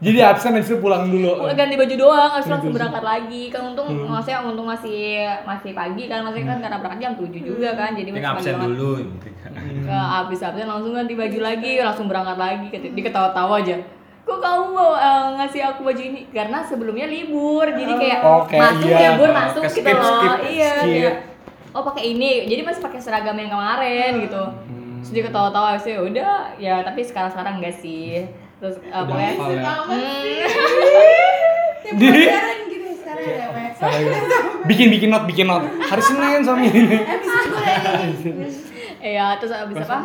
Jadi absen habis itu pulang dulu. Gue ganti baju doang, harus Ganti langsung berangkat lagi. Kan untung maksudnya untung masih masih pagi kan, maksudnya kan karena berangkat jam 7 juga kan. Jadi masih absen banget. dulu. ke habis absen langsung ganti baju lagi langsung berangkat lagi dia ketawa-tawa aja kok kamu mau eh, ngasih aku baju ini karena sebelumnya libur jadi kayak Oke, masuk iya. libur masuk gitu skip, loh skip, iya skip. kayak, oh pakai ini jadi masih pakai seragam yang kemarin gitu Hmm. Terus dia ketawa-tawa ya udah ya tapi sekarang sekarang enggak sih terus pokoknya hafal ya. Sih. Tiap pelajaran gitu ya sekarang ya. Bikin bikin not bikin not. Hari Senin suami ini. Episode gue ini. ya terus habis apa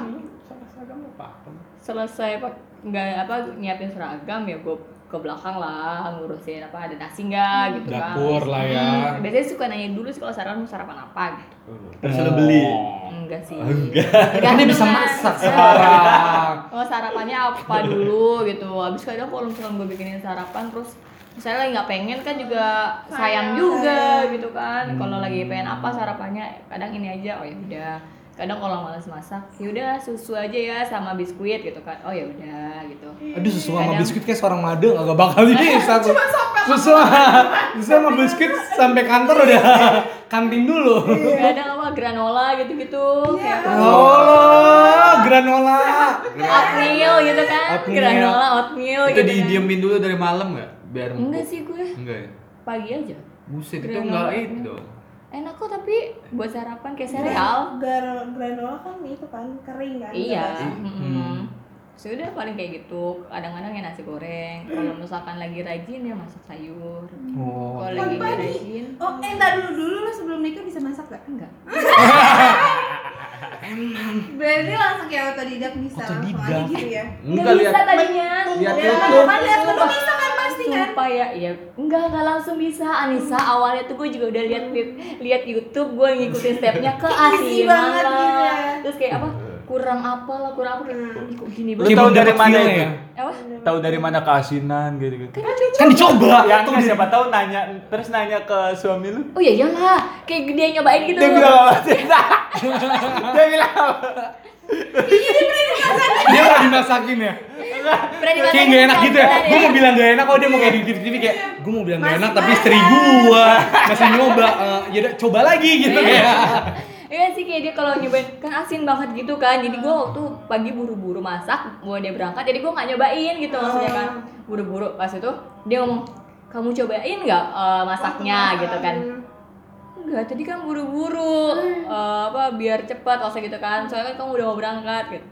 selesai pak nggak apa nyiapin seragam ya gue ke belakang lah ngurusin apa ada nasi nggak gitu kan Dapur lah ya. Hmm, biasanya suka nanya dulu sih kalau sarapan mau sarapan apa gitu Terus lu beli. Enggak sih. Kan dia bisa masak sekarang. oh sarapannya apa dulu gitu. Habis kadang kalau misalnya gue bikinin sarapan terus misalnya lagi nggak pengen kan juga sayang Sayang, juga gitu kan. Kalau lagi pengen apa sarapannya kadang ini aja oh ya udah. Kadang kalau malas masak ya udah susu aja ya sama biskuit gitu kan. Oh ya udah gitu. Aduh susu sama Kadang- biskuit kayak seorang made agak bakal ini satu. Susu susu sama biskuit sampai kantor udah kantin dulu. kadang apa granola gitu gitu kayak Oh, granola. oatmeal gitu kan Oatmeal. granola oatmeal Itu gitu kan. didiemin dulu dari malam nggak? Biar enggak sih gue Enggak ya? pagi aja Buset, itu Granola. enggak itu dong. enak kok tapi buat sarapan kayak sereal Gar granola kan itu kan kering kan. Iya. Nggak Mm-mm. Sudah paling kayak gitu. Kadang-kadang ya nasi goreng. Kalau misalkan lagi rajin ya masak sayur. Oh. Kalau lagi Pagi-pagi. rajin Oh, eh entar dulu dulu lo sebelum nikah bisa masak gak? enggak. Berarti langsung kayak otodidak bisa langsung Otodidak. aja gitu ya. Enggak bisa lihat tadinya. lihat Ya, YouTube. kan lihat Sumpah. bisa kan pasti kan. Sumpah ya, iya. Enggak, enggak langsung bisa. Anissa awalnya tuh gue juga udah lihat lihat YouTube, gue ngikutin stepnya ke asinan banget gitu ya. Terus kayak apa? Kurang apa lah, kurang apa? Ih, kok gini Lu banget. tahu belum dari mana itu? ya? Apa? Tahu dari mana keasinan gitu gitu. Kan dicoba. Yang enggak siapa tahu nanya terus nanya ke suami lu. Oh iya iyalah, kayak dia nyobain gitu. Dia bilang apa? Dia bilang apa? Dia mau dimasakin ya. Kayak gak enak gitu ya. beneran Gue mau bilang gak enak kalau dia mau kayak di TV-TV kayak gue mau bilang gak enak tapi istri gua masih nyoba. Eh, ya udah coba lagi gitu kayak. Iya sih kayak dia kalau nyobain kan asin banget gitu kan. Jadi gue waktu pagi buru-buru masak, mau dia berangkat. Jadi gue nggak nyobain gitu maksudnya kan. Buru-buru pas itu dia ngomong, "Kamu cobain nggak eh, masaknya?" gitu kan. Enggak, tadi kan buru-buru. Eh, apa biar cepat maksudnya gitu kan. Soalnya kan kamu udah mau berangkat gitu.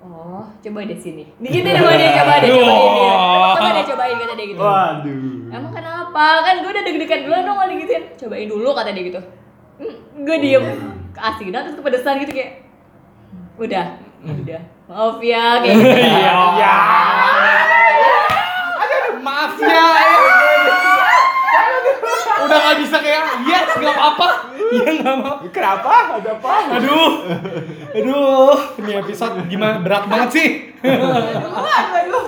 oh coba deh sini gitu deh sama dia coba deh cobain dia coba deh cobain kata dia gitu Waduh. emang kenapa kan gue udah deg-degan duluan dong kalau digituin cobain dulu kata dia gitu hmm, gue diem asik dah terus kepedesan gitu kayak udah udah maaf ya kayak gitu Iya. Aduh, maaf ya. Udah nggak bisa kayak yes nggak apa-apa. Iya nggak mau. Kenapa? Ada apa? Aduh, aduh, ini episode gimana berat banget sih. Waduh.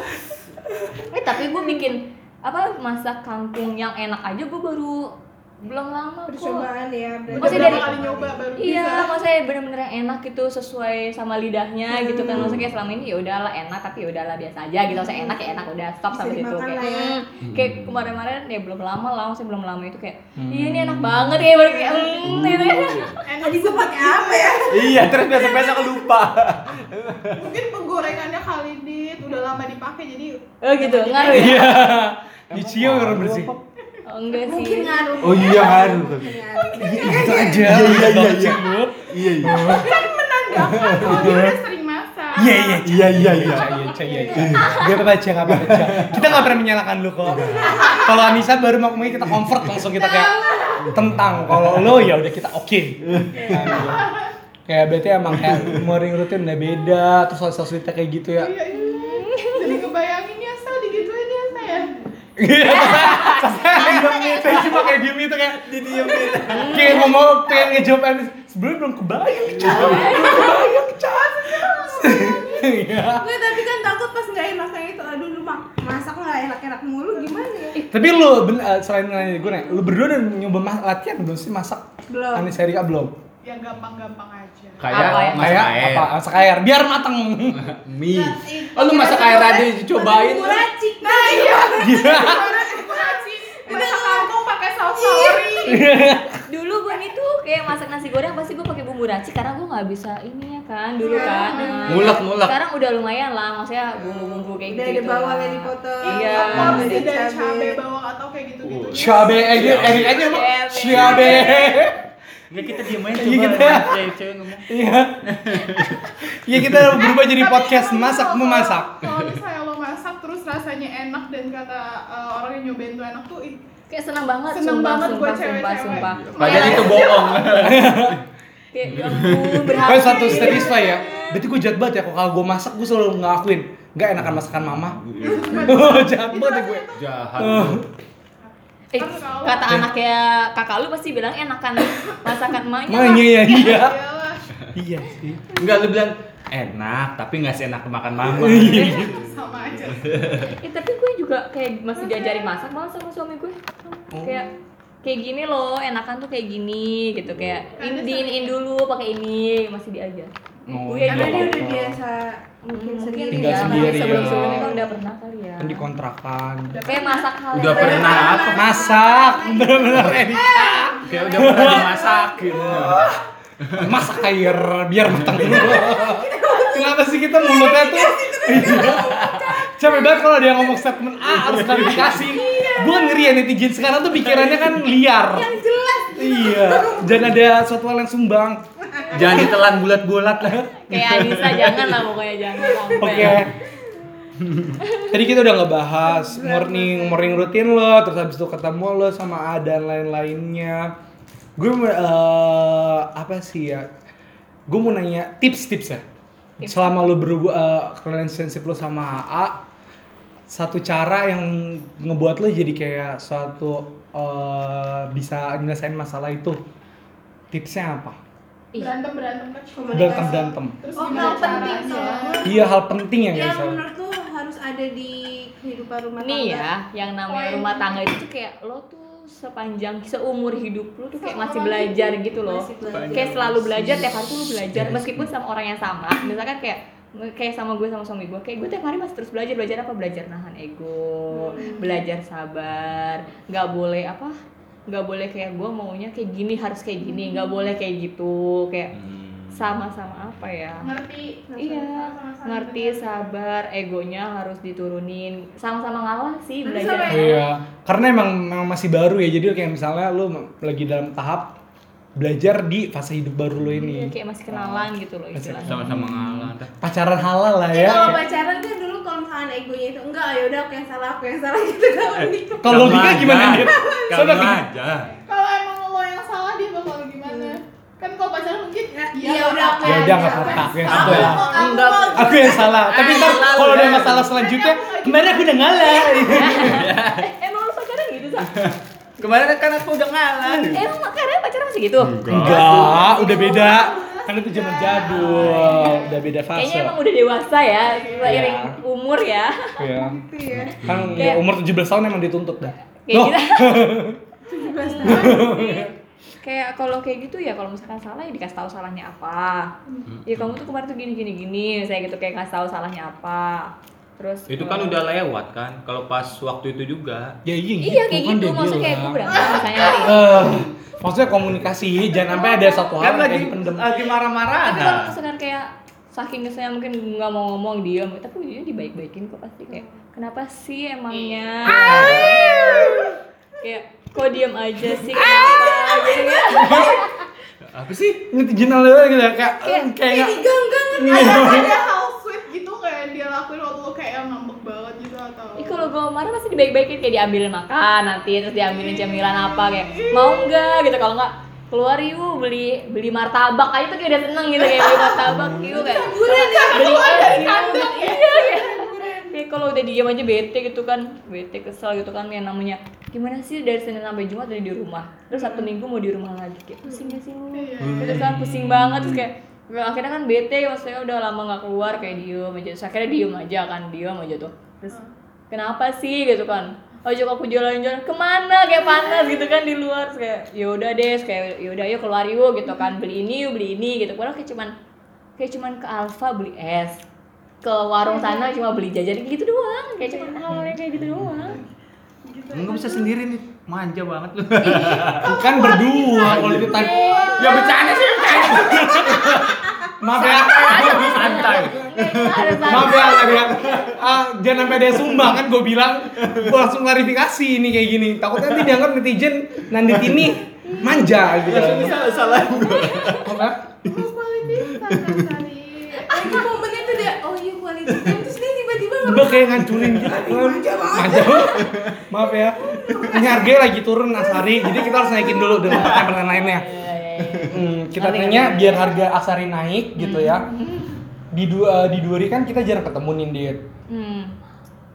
eh tapi gue bikin apa masak kangkung yang enak aja gue baru belum lama kok Percobaan ya. Maksudnya berarti. berapa dari- kali nyoba baru Iya, bisa. maksudnya bener-bener yang enak gitu sesuai sama lidahnya gitu kan maksudnya kayak selama ini ya udahlah enak tapi ya udahlah biasa aja gitu maksudnya enak ya enak udah stop sampai situ kayak ya. hmm, kayak kemarin-kemarin ya belum lama lah maksudnya belum lama itu kayak iya ini enak banget ya baru kayak hmm, gitu ya. Enak Tadi gue pakai apa ya? Iya, terus besok-besok lupa. Mungkin penggorengannya kali dit udah lama dipakai jadi oh gitu ngaruh ya Iya. Dicium orang bersih. Oh, enggak sih Mungkin ngaruh. Oh iya, ngaruh kali. Mungkin ngaruh. Gitu aja. Iya, iya, iya, Banget iya. sih lu. Iya, iya. kan menandakan kalau dia udah sering masak. Iya iya. Iya, iya, iya. Iya, iya, iya. Gak apa aja, gak apa aja. Kita gak pernah menyalahkan lu kok. Kalau Anissa baru mau ngomongin kita comfort langsung kita kayak tentang. Kalau lo ya udah kita oke. Kayak berarti emang kayak morning routine udah beda, terus sosialitasnya kayak gitu ya. Iya, iya. Jadi kebayangin ya, saya digituin ya saya. Iya, saya cuma kayak diem itu kayak didiemin. Kayak mau mau pengen ngejawab Anis. Sebenarnya belum kebayang Cak. Belum kebayang, Cak. Iya. Nggak, tapi kan takut pas nggak enaknya itu. Aduh, lu mak masak nggak enak-enak mulu gimana ya? Tapi lu eh, selain nanya gue nih, lu berdua udah nyoba latihan belum sih masak? Belum. Anis Erika belum? Yang gampang-gampang aja. Kayak Apa ya? masak Kayak air. apa? Masak air biar mateng. Mie. Oh lu masak air aja dicobain. Bumbu racik. Nah iya. Iya. Gimana sih nasi? Masak kangkung pakai saus sauri. Dulu gue itu kayak masak nasi goreng pasti gue pakai bumbu racik karena gue nggak bisa ini ya kan dulu kan Nah, Mulek, mulek. sekarang udah lumayan lah maksudnya bumbu-bumbu kayak Udah gitu bawang yang dipotong. Iya. Porsi Ada dari cabai bawang atau kayak gitu-gitu. Cabe aja, Erik aja emang. Cabe. Cabe. Enggak kita diem aja Iya, coba. kita- Cewek-cewek ngomong. Iya. Iya kita berubah jadi podcast masak kalau- memasak. Kalau misalnya lo masak terus rasanya enak dan kata eh, orang yang nyobain tuh enak tuh kayak senang banget sumpah banget sumpah buat sumpah cewek-cewek. sumpah Padahal itu bohong. kayak ya ampun berhasil Pokoknya satu satisfy ya. Berarti gue jahat banget ya kalau gue masak gue selalu ngakuin nggak enakan masakan mama. jahat itu banget ya gue. Jahat. Eh, kata anaknya kakak lu pasti bilang enakan masakan emaknya Makanya ya iya. iyalah, Iya sih. Enggak lu bilang enak tapi nggak seenak makan mama. sama aja. Eh, tapi gue juga kayak masih diajarin masak malah sama suami gue kayak kayak gini loh enakan tuh kayak gini gitu kayak in, diinin dulu pakai ini masih diajar Oh, gue Karena dia udah biasa mungkin mungkin sendiri. Tinggal ya, sendiri, sebelum ya. sebelumnya kan udah pernah kali ya Kan di kontrakan. kayak masak hal Udah pernah apa? Masak, bener-bener. Kayak udah pernah dimasakin. Masak air biar matang dulu. Kenapa sih kita mulutnya tuh? Iya. Capek banget kalau dia ngomong statement A harus klarifikasi. Gue ngeri ya netizen sekarang tuh pikirannya kan liar. Yang jelas. Iya. Jangan ada suatu hal yang sumbang. Jangan ditelan bulat-bulat lah. kayak Anissa jangan lah pokoknya jangan Oke. Tadi kita udah ngebahas morning morning rutin lo, terus habis itu ketemu lo sama A dan lain-lainnya. Gue eh, apa sih ya? Gue mau nanya tips-tips ya. Selama lo berhubung uh, relationship lo sama A, satu cara yang ngebuat lo jadi kayak suatu eh, bisa nyelesain masalah itu. Tipsnya apa? Berantem berantem kan. Berantem berantem. Terus Oh, hal penting soalnya. Iya hal penting ya Yang guys. menurut tuh harus ada di kehidupan rumah tangga. nih ya yang namanya Poin. rumah tangga itu tuh kayak lo tuh sepanjang seumur hidup lo tuh kayak masih belajar gitu loh. Masih belajar. kayak selalu belajar tiap hari tuh lo belajar meskipun sama orang yang sama. Misalkan kayak kayak sama gue sama suami gue kayak gue tiap hari masih terus belajar belajar apa? Belajar nahan ego belajar sabar nggak boleh apa? Nggak boleh kayak gue maunya kayak gini harus kayak gini nggak boleh kayak gitu kayak sama-sama apa ya Ngerti. Iya, Sama-sama ngerti, sabar, egonya harus diturunin, sama-sama ngalah sih Tapi belajar. Iya, karena emang, memang masih baru ya. Jadi kayak misalnya lu lagi dalam tahap belajar di fase hidup baru lo Iya, ini kayak masih kenalan gitu loh istilahnya Sama-sama ngalah pacaran halal lah Eh, ya kalau pacaran kan dulu kalau misalkan egonya itu enggak ya udah aku yang salah aku yang salah gitu kalau nikah. kalau logika gimana gini, aja. Kalau emang lo yang salah dia bakal gimana? Kan kalau pacaran mungkin Ya, iya ya udah aku ya yang udah nggak salah. apa-apa aku yang salah. Aku Enggak. aku- yang salah. Tapi Eh, ntar kalau ada ya. masalah selanjutnya kemarin aku udah ngalah. Eh, emang lu pacaran gitu sa? Kemarin kan aku udah ngalah. emang kalian pacaran masih gitu? Enggak. Udah beda. kan itu zaman jadul. Udah beda fase. kayaknya emang udah dewasa ya seiring umur ya. Iya. Gitu ya. kan Kayak- ya, umur 17 tahun emang dituntut dah. Kayak Loh, gitu kayak kalau kayak gitu ya kalau misalkan salah ya dikasih tahu salahnya apa. Ya kamu tuh kemarin tuh gini gini gini saya gitu kayak kasih tahu salahnya apa. Terus Itu kan udah lewat kan. Kalau pas waktu itu juga. ya iya gitu iya kayak kan gitu maksudnya kayak gue berantem misalnya hari Eh, maksudnya komunikasi jangan sampai ada satu hal Kan yang lagi kayak dipendem lagi marah-marah. tapi kalau misalkan kayak saking saya mungkin nggak mau ngomong diam tapi dia dibaik-baikin kok pasti kayak kenapa sih emangnya kayak kok diam aja sih? Kenapa gitu ya Apa sih? netizen ala gitu ya, kayak Kayak- kayak nggak- ada ada hal sweet gitu kayak dia lakuin waktu lo kayak ngambek banget gitu atau Ih, kalau gue marah pasti dibaik-baikin. Kayak diambilin makan nanti terus diambilin cemilan apa kayak mau nggak? gitu. Kalau nggak keluar yuk beli beli martabak. Aja tuh kayak udah seneng gitu kayak beli martabak yuk kayak beli es yuk. iya kayak kayak kalau udah diam aja bete gitu kan. Bete kesel gitu kan yang namanya. Gimana sih dari senin sampai jumat udah di rumah? Terus satu minggu mau di rumah lagi kayak pusing gak sih lu gitu kan pusing banget terus kayak ya, akhirnya kan bete maksudnya udah lama nggak keluar kayak diem aja. Terus akhirnya diem aja kan diem aja tuh. Terus kenapa sih? gitu kan. Ajak aku jalan-jalan. Ke mana? kayak panas gitu kan di luar Terus kayak ya udah deh Terus kayak ya udah yuk keluar yuk gitu kan. Beli ini yuk beli ini gitu. Padahal kayak cuman kayak cuman ke Alfa beli es ke warung sana cuma beli jajan gitu doang. Kayak cuman hal yang kayak gitu doang. Enggak bisa sendiri nih. Manja banget lu. kan berdua kalau itu tadi ya bercanda sih bercanda. maaf ya. Santai. maaf ya. tadi ya Ah, jangan sampai ada yang sumbang kan gue bilang gue langsung klarifikasi ini kayak gini. Takutnya nanti dianggap netizen nandit ini manja gitu. Salah salah. Gua. apa Oh, quality time kali. Lagi momennya tuh dia, iya terus dia tiba-tiba Udah kayak ngancurin gitu kan. Manja banget. Maaf ya. Ini harganya lagi turun Asari, jadi kita harus naikin dulu dengan pertanyaan lainnya. Hmm, kita tanya biar harga Asari naik gitu ya. Di dua di Duri kan kita jarang ketemu nih, hmm.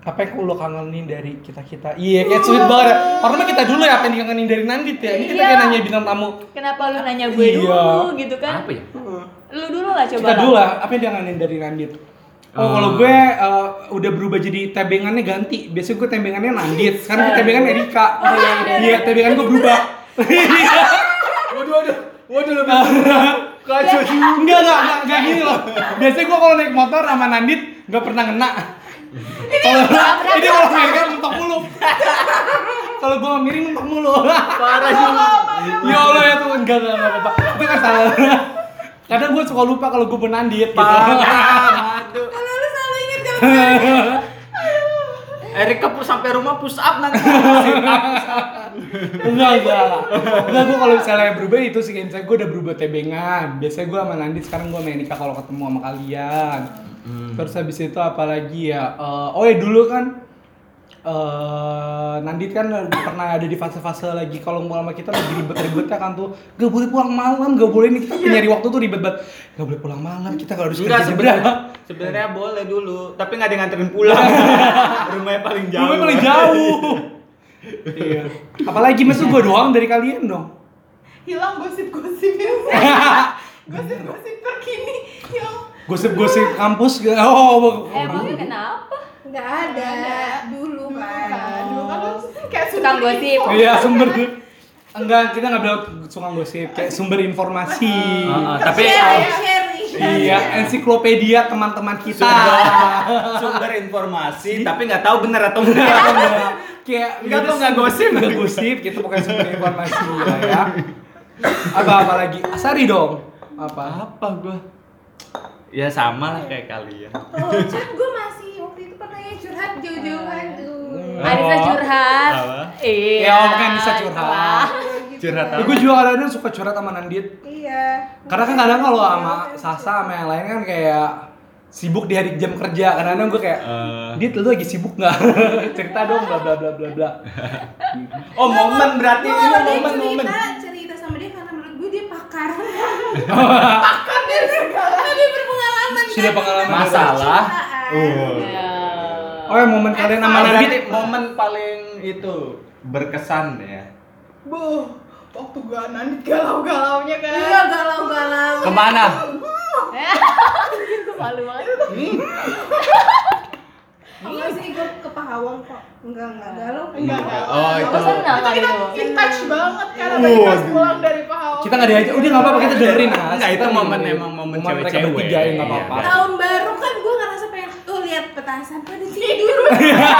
Apa yang lo kangenin dari kita-kita? Iya, kayak sweet banget. ya. Karena kita dulu ya apa yang dikangenin dari Nandit ya. Ini kita Iya. kayak nanya bintang tamu. kenapa lu nanya gue Iya. dulu gitu kan Apa ya? lu dulu lah coba Kita dulu lah, apa yang dikangenin dari Nandit? Oh, Eh. kalau gue eh, udah berubah jadi tebengannya ganti. Biasanya gue tebengannya Nandit, sekarang gue tebengan Erika. Iya, tebengan gue berubah. Waduh waduh. Waduh lebih Kacau sih. Enggak, enggak, enggak, enggak gini loh. Biasanya gue kalau naik motor sama Nandit nggak pernah kena. Kalau ini kalau miring mentok mulu. Kalau gue miring mentok mulu. parah sih. Ya Allah ya tuh enggak enggak enggak apa. Itu kan salah. Kadang gue suka lupa kalau gue benandit gitu. Parah. Aduh. kalau lu selalu inget kalau Erika pun sampai rumah push up nanti. Enggak enggak enggak gue kalau misalnya berubah itu sih kayak misalnya gue udah berubah tebengan biasanya gue sama Nandit sekarang gue sama Nika kalau ketemu sama kalian terus habis itu apalagi ya eh, oh ya dulu kan eh Nandit kan pernah ada di fase-fase lagi kalau mau sama kita lagi ribet-ribetnya kan tuh gak boleh pulang malam gak boleh nih kita nyari waktu tuh ribet banget gak boleh pulang malam kita kalau harus Enggak kerja sebenarnya sebenarnya boleh dulu, tapi nggak ada yang nganterin pulang. Rumahnya paling jauh. Rumahnya paling jauh iya apalagi mas gue doang dari kalian dong Hilang gosip-gosip yang gosip-gosip terkini. Hilang. Gosip-gosip kampus gak oh emangnya kenapa nggak ada dulu Kan, dulu kan kayak Tukang sumber gosip. Iya sumber enggak kita nggak bilang suka gosip kayak sumber informasi. Heeh, tapi sharing sharing Iya, ensiklopedia teman-teman kita. sumber informasi, tapi nggak tahu benar atau enggak. kayak Enggak tuh nggak gosip. nggak gosip gitu pokoknya sumber informasi lah ya. Apa apa lagi? Asari dong. Apa? Apa gua? Ya sama lah kayak kalian. oh kan gue masih waktu itu pernah ya curhat jauh-jauhan tuh Anissa curhat Apa? iya Ya, oh, kan Anissa curhat. itulah. Lagi Curhat Ya, gue juga kadang-kadang suka curhat sama Nandit. Iya. Karena kan kadang kalau sama Sasa sama yang lain kan kayak sibuk di hari jam kerja. Kadang-kadang gue kayak, Eh. Dit lu lagi sibuk nggak? Cerita dong bla bla bla bla bla. Oh momen berarti ini kalau dia momen-momen. cerita, cerita sama dia karena menurut gue dia pakar. pakar dia karena dia berpengalaman. Sudah kan, pengalaman. Masalah. percintaan. Uh. Ya. Oh ya momen kalian sama Oh, berarti momen paling itu berkesan ya. Bu, waktu gua nandit galau-galaunya kan. Iya galau-galau. Ke mana? Gue malu banget. Enggak sih gue ke Pahawang kok. Enggak enggak galau. Enggak, enggak. Oh, itu. Itu kita in touch banget karena tadi pas pulang dari Pahawang. Kita nggak diajak, udah nggak apa-apa kita dengerin Nas. Enggak, itu Kita momen emang momen cewek-cewek. bertiga ya nggak Iya. apa-apa. Tahun baru kan gue ngerasa pengen tuh lihat petasan pada tidur.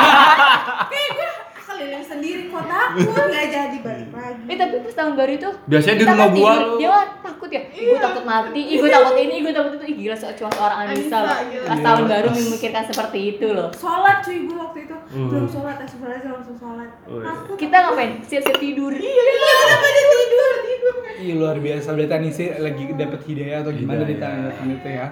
Kayak gue keliling sendiri kok takut nggak jadi balik lagi. Eh tapi pas tahun baru itu Biasanya di kita rumah kan gua. Dia mati, ih gue takut ini, gue takut itu. Ih gila so, cuma seorang Anissa Anissa, loh. gila. Pas tahun baru memikirkan seperti itu loh. Sholat cuy gue waktu itu belum sholat astagfirullahaladzim langsung sholat. Takut. Kita ngapain? Siap-siap tidur. Iya kenapa dia tidur tidur. Ih luar biasa berarti Anissa lagi dapat hidayah atau gimana di tangan itu ya.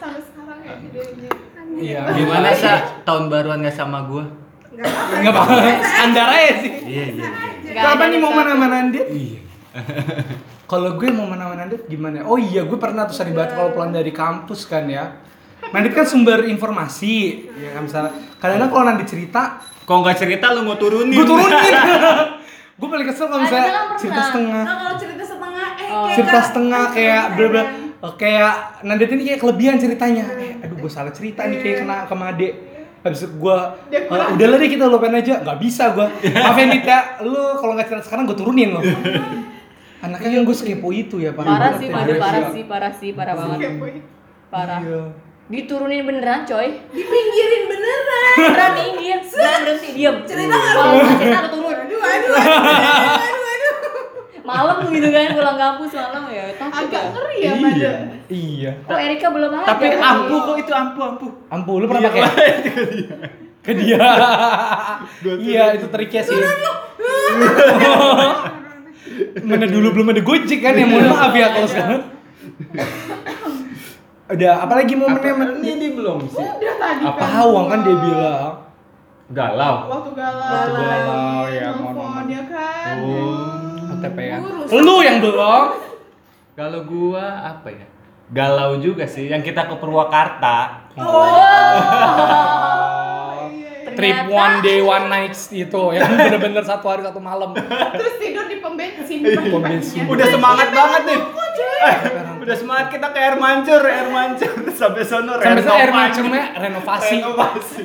sampai sekarang ya videonya. Iya. Gimana sih tahun baruan gak sama gua? Enggak apa-apa. Standar aja sih. Iya, iya. Ada nih momen sama Nandit? Iya. Kalau gue momen sama Nandit gimana? Oh iya, gue pernah tuh sering banget kalau pulang dari kampus kan ya. Nandit kan sumber informasi, ya kan misalnya. Kadang-kadang kalau Nandit cerita, Kok nggak cerita lu mau turunin? gue turunin. gue paling kesel kalau misalnya cerita setengah. Nah, kalau cerita setengah eh Oh. kayak cerita setengah kayak cerita bla bla kan. oh, kayak Nandit ini kayak kelebihan ceritanya eh, aduh gue salah cerita nih kayak kena ke Made habis itu gue kurang. udah lah deh kita lupain aja nggak bisa gue maaf ya Nit ya lu kalau nggak cerita sekarang gue turunin lo anaknya kan gue sekepo itu ya Parah banget sih, ya. Made parah sih, parah sih, parah banget. Parah. Iya. Diturunin beneran coy. dipinggirin beneran. Beneran minggir, beneran berhenti, diam. Cerita nggak Kalau cerita aku turun. Aduh aduh aduh aduh. Malam gitu kan, pulang kampus malam ya. Takut Agak ya. ngeri ya pada. iya Kok Erika belum ada? Tapi ampuh kok itu ampuh ampuh. ampuh lu pernah pakai ke dia iya itu triknya sih mana dulu belum ada gojek kan ya mohon maaf ya kalau sekarang udah apalagi momennya Apa? Ini, ini belum sih. Udah tadi Apa? kan. Pahawang kan dia bilang Galau. Waktu galau. Waktu galau, ya, mohon-mohon. ya kan. Oh. OTP ya Urus. lu yang belum Kalau gua apa ya? Galau juga sih. Yang kita ke Purwakarta. Iya, iya. Trip Ternyata- one day one night itu yang bener-bener satu hari satu malam Terus tidur di pom bensin. Pom bensin. Udah semangat banget nih. Udah semangat kita ke air mancur, air mancur sampai sono sampai saya air renovasi. mancurnya renovasi Renovasi.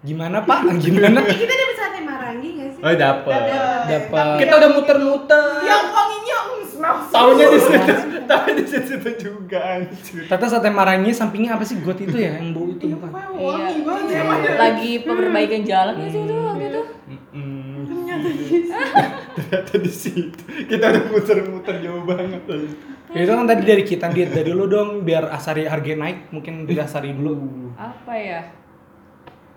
gimana pak gimana Kita dapat sate marangi nggak sih? Oh, dapet. dapat Kita udah muter-muter. Yang wanginya mm, so Tahunya di situ, tahunya di situ juga anjir. Tata sate marangi sampingnya apa sih got itu ya yang bau itu Iya, bukan Iya. ya. Pada. Lagi perbaikan jalan nggak sih itu waktu itu? Ternyata di situ. Kita udah muter-muter jauh banget. Ya, itu kan tadi dari kita diet dari lu dong biar asari harga naik mungkin dari asari dulu Apa ya?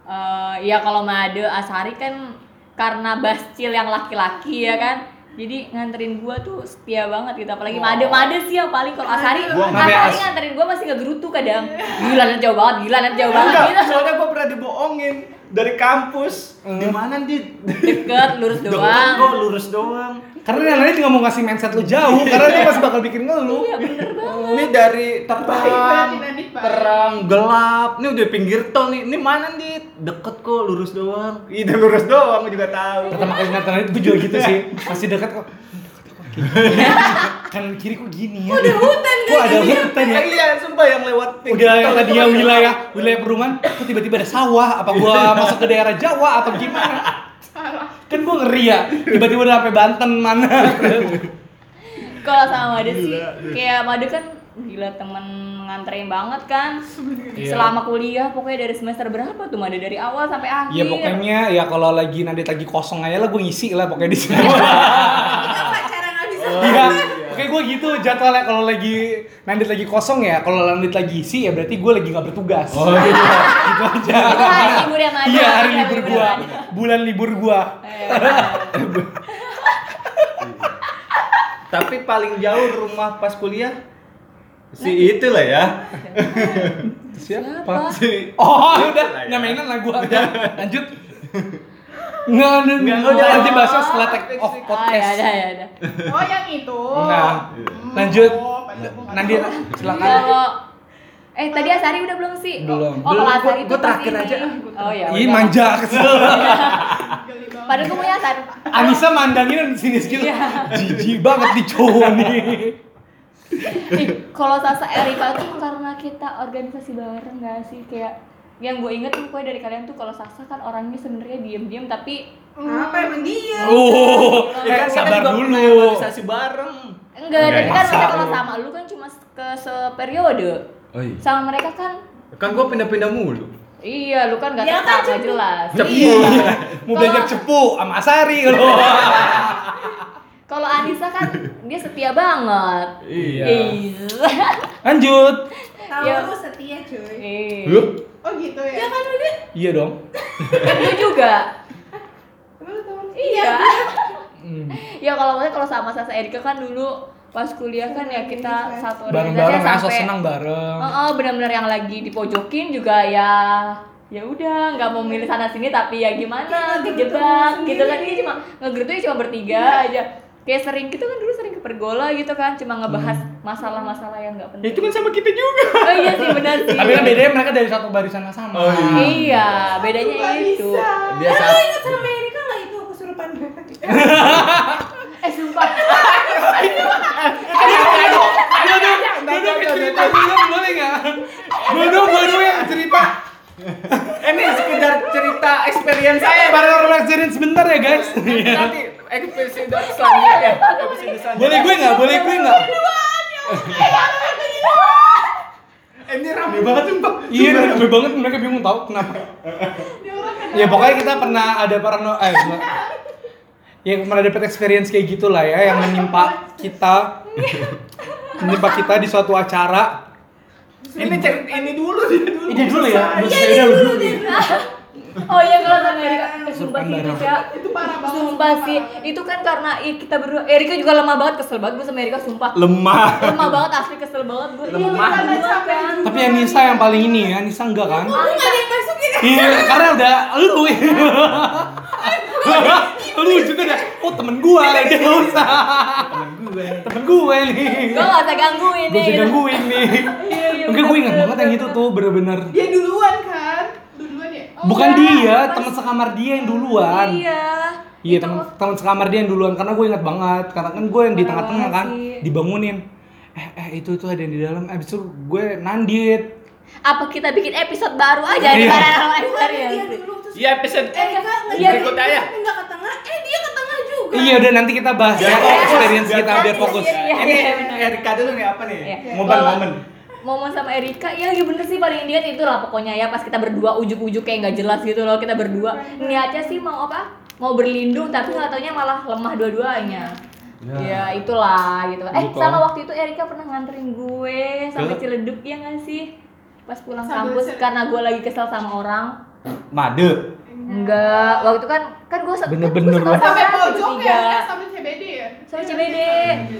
Eh ya kalau Made Asari kan karena Bascil yang laki-laki ya kan. Jadi nganterin gua tuh setia banget gitu apalagi Made Made sih yang paling kalau Asari Gua Asari beas. nganterin gua masih ngegerutu kadang. Gila net jauh banget, gila net jauh banget gitu. soalnya gua pernah dibohongin dari kampus. Di mana di Deket lurus doang. kok lurus doang. Karena yang lain juga mau ngasih mindset lu jauh karena dia pasti bakal bikin ngeluh Iya bener banget. Ini dari terang, terang, gelap. Ini udah pinggir tol nih. Ini mana nih? Deket kok, lurus doang. Iya, lurus doang, juga tahu. pertama kali ngeliat itu juga gitu sih masih dekat kok kan kiri kok gini ya Udah hutan kok kan? ada hutan ya iya, sumpah yang lewat udah yang itu wilayah wilayah perumahan kok tiba-tiba ada sawah apa gua masuk ke daerah Jawa atau gimana kan gua ngeri ya tiba-tiba udah sampai Banten mana Kalau sama Made sih kayak Made kan gila temen nganterin banget kan. Iya. Selama kuliah pokoknya dari semester berapa tuh Made dari awal sampai akhir. ya pokoknya ya kalau lagi nanti lagi kosong aja lah gue ngisi lah pokoknya di sini bisa. Iya, Oke gue gitu jadwalnya kalau lagi Nandit lagi kosong ya, kalau Nandit lagi isi ya berarti gue lagi nggak bertugas. Oh gitu. gitu aja. Itu hari libur ya Made. Iya hari Iya, libur libur gua, Made. bulan libur gua. Eh, Tapi paling jauh rumah pas kuliah si itu lah ya. Siapa? Si Oh, udah ya. nyamainin lah gua udah. Lanjut. Nggak, udah, Nggak, udah udah. nanti bahasnya setelah take off Ah, ya podcast. ada ya ada. Oh yang itu. Nah, Hmm, lanjut. Nanti silakan. Kalau eh tadi Asari udah belum sih? Belum. Oh, kalau Belum, Asari terakhir ini. aja. Oh ya. Ih, manja kesel. Padahal gue punya Asari. Anissa mandangin di sini gitu. Iya. Jijik banget nih cowok nih. Ih, kalau Sasa Erika tuh karena kita organisasi bareng gak sih kayak yang gue inget tuh pokoknya dari kalian tuh kalau Sasa kan orangnya sebenarnya diem-diem tapi Apa emang dia? Oh, Ya kan eh, kita sabar dulu. organisasi bareng. Enggak tapi kan mereka kalau lu. sama lu kan cuma ke seperiode Oh iya. sama mereka kan Kan gua pindah-pindah mulu. iya lu kan gak Ya tetap kan, jelas Cepu. Iya. Mau belajar cepu sama Asari lo. kalau Anissa kan dia setia banget Iya. Iya. Lanjut. Tahu Ya. lu setia cuy. Iya. Oh gitu ya. Ya kan udah. Iya dong. Kan lu juga lu iya Hmm. ya kalau maksudnya kalau sama Sasa Erika kan dulu pas kuliah kan ya kita satu Bareng-bareng organisasi asal sampai senang bareng. Oh, oh, benar-benar yang lagi dipojokin juga ya ya udah nggak mau milih sana sini tapi ya gimana kejebak gitu kan ini cuma ngeger tuh cuma bertiga aja kayak sering gitu kan dulu sering ke pergola gitu kan cuma ngebahas masalah-masalah yang nggak Ya, penting itu kan sama kita juga. oh iya sih benar sih Tapi kan bedanya mereka dari satu barisan yang sama. Oh, iya. iya bedanya itu. Biasa. Ingat sama Erika? Eh sumpah cerita dulu boleh nggak? Dulu yang cerita. Ini sekedar cerita experience saya. Paranormal experience sebentar ya guys. Nanti episode selanjutnya. Episode selanjutnya. boleh gue nggak? Boleh gue nggak? Eh, Ini rame banget sumpah. Iya, rame banget mereka bingung tahu kenapa. Ya pokoknya kita pernah ada parano eh enggak. ya pernah dapet experience kayak gitulah ya yang menimpa kita menimpa kita di suatu acara. Ini cerita ini dulu dia dulu. Ini dulu ya. Iya, ini dulu. dulu. Oh iya kalau sama Erika eh, sumpah sih itu ya Itu parah banget. Sumpah sih, itu kan karena kita berdua Erika juga lemah banget, kesel banget gue sama Erika sumpah. Lemah. Lemah banget, asli kesel banget gue Iya, Lemah. lemah banget kan Tapi Anissa yang paling ini ya, Anissa enggak kan? Kok nggak ada yang masukin? Iya, karena udah lu lu juga dah, oh temen gua, dia nggak usah Temen gue. Temen gue nih Gue gak usah gangguin Gue nih bisa gangguin nih. Iya, iya, Enggak, gue ingat banget yang itu tuh, bener-bener. Dia duluan kan? Ya? Oh, Bukan enggak. dia, teman sekamar dia yang duluan Iya Iya, Itu- teman teman sekamar dia yang duluan karena gue ingat banget. Karena kan gue yang di Parah tengah-tengah kan dibangunin. Eh, eh itu itu ada yang di dalam. Abis itu gue nandit. Apa kita bikin episode baru aja di Iya. Paranormal Experience Iya episode nggak Iya, berikut aja. ke tengah, eh dia ke tengah juga. Iya, udah nanti kita bahas ya Biar fokus, experience kita biar fokus. Iya, iya, Ini iya. Erika dulu nih apa nih? Iya. Momen sama Erika, ya iya bener sih paling niat itulah pokoknya ya pas kita berdua ujuk-ujuk kayak nggak jelas gitu loh kita berdua niatnya sih mau apa? Mau berlindung tapi nggak taunya malah lemah dua-duanya. Ya. itulah gitu. Eh Gitu. sama waktu itu Erika pernah nganterin gue sampai? Ciledug ya nggak sih? Pas pulang Sambil kampus Cil- karena gue lagi kesel sama orang. Made. Enggak, waktu itu kan kan gue Bener-bener lah. Sampai pojok ya? Eh, Sampai CBD ya? Sama CBD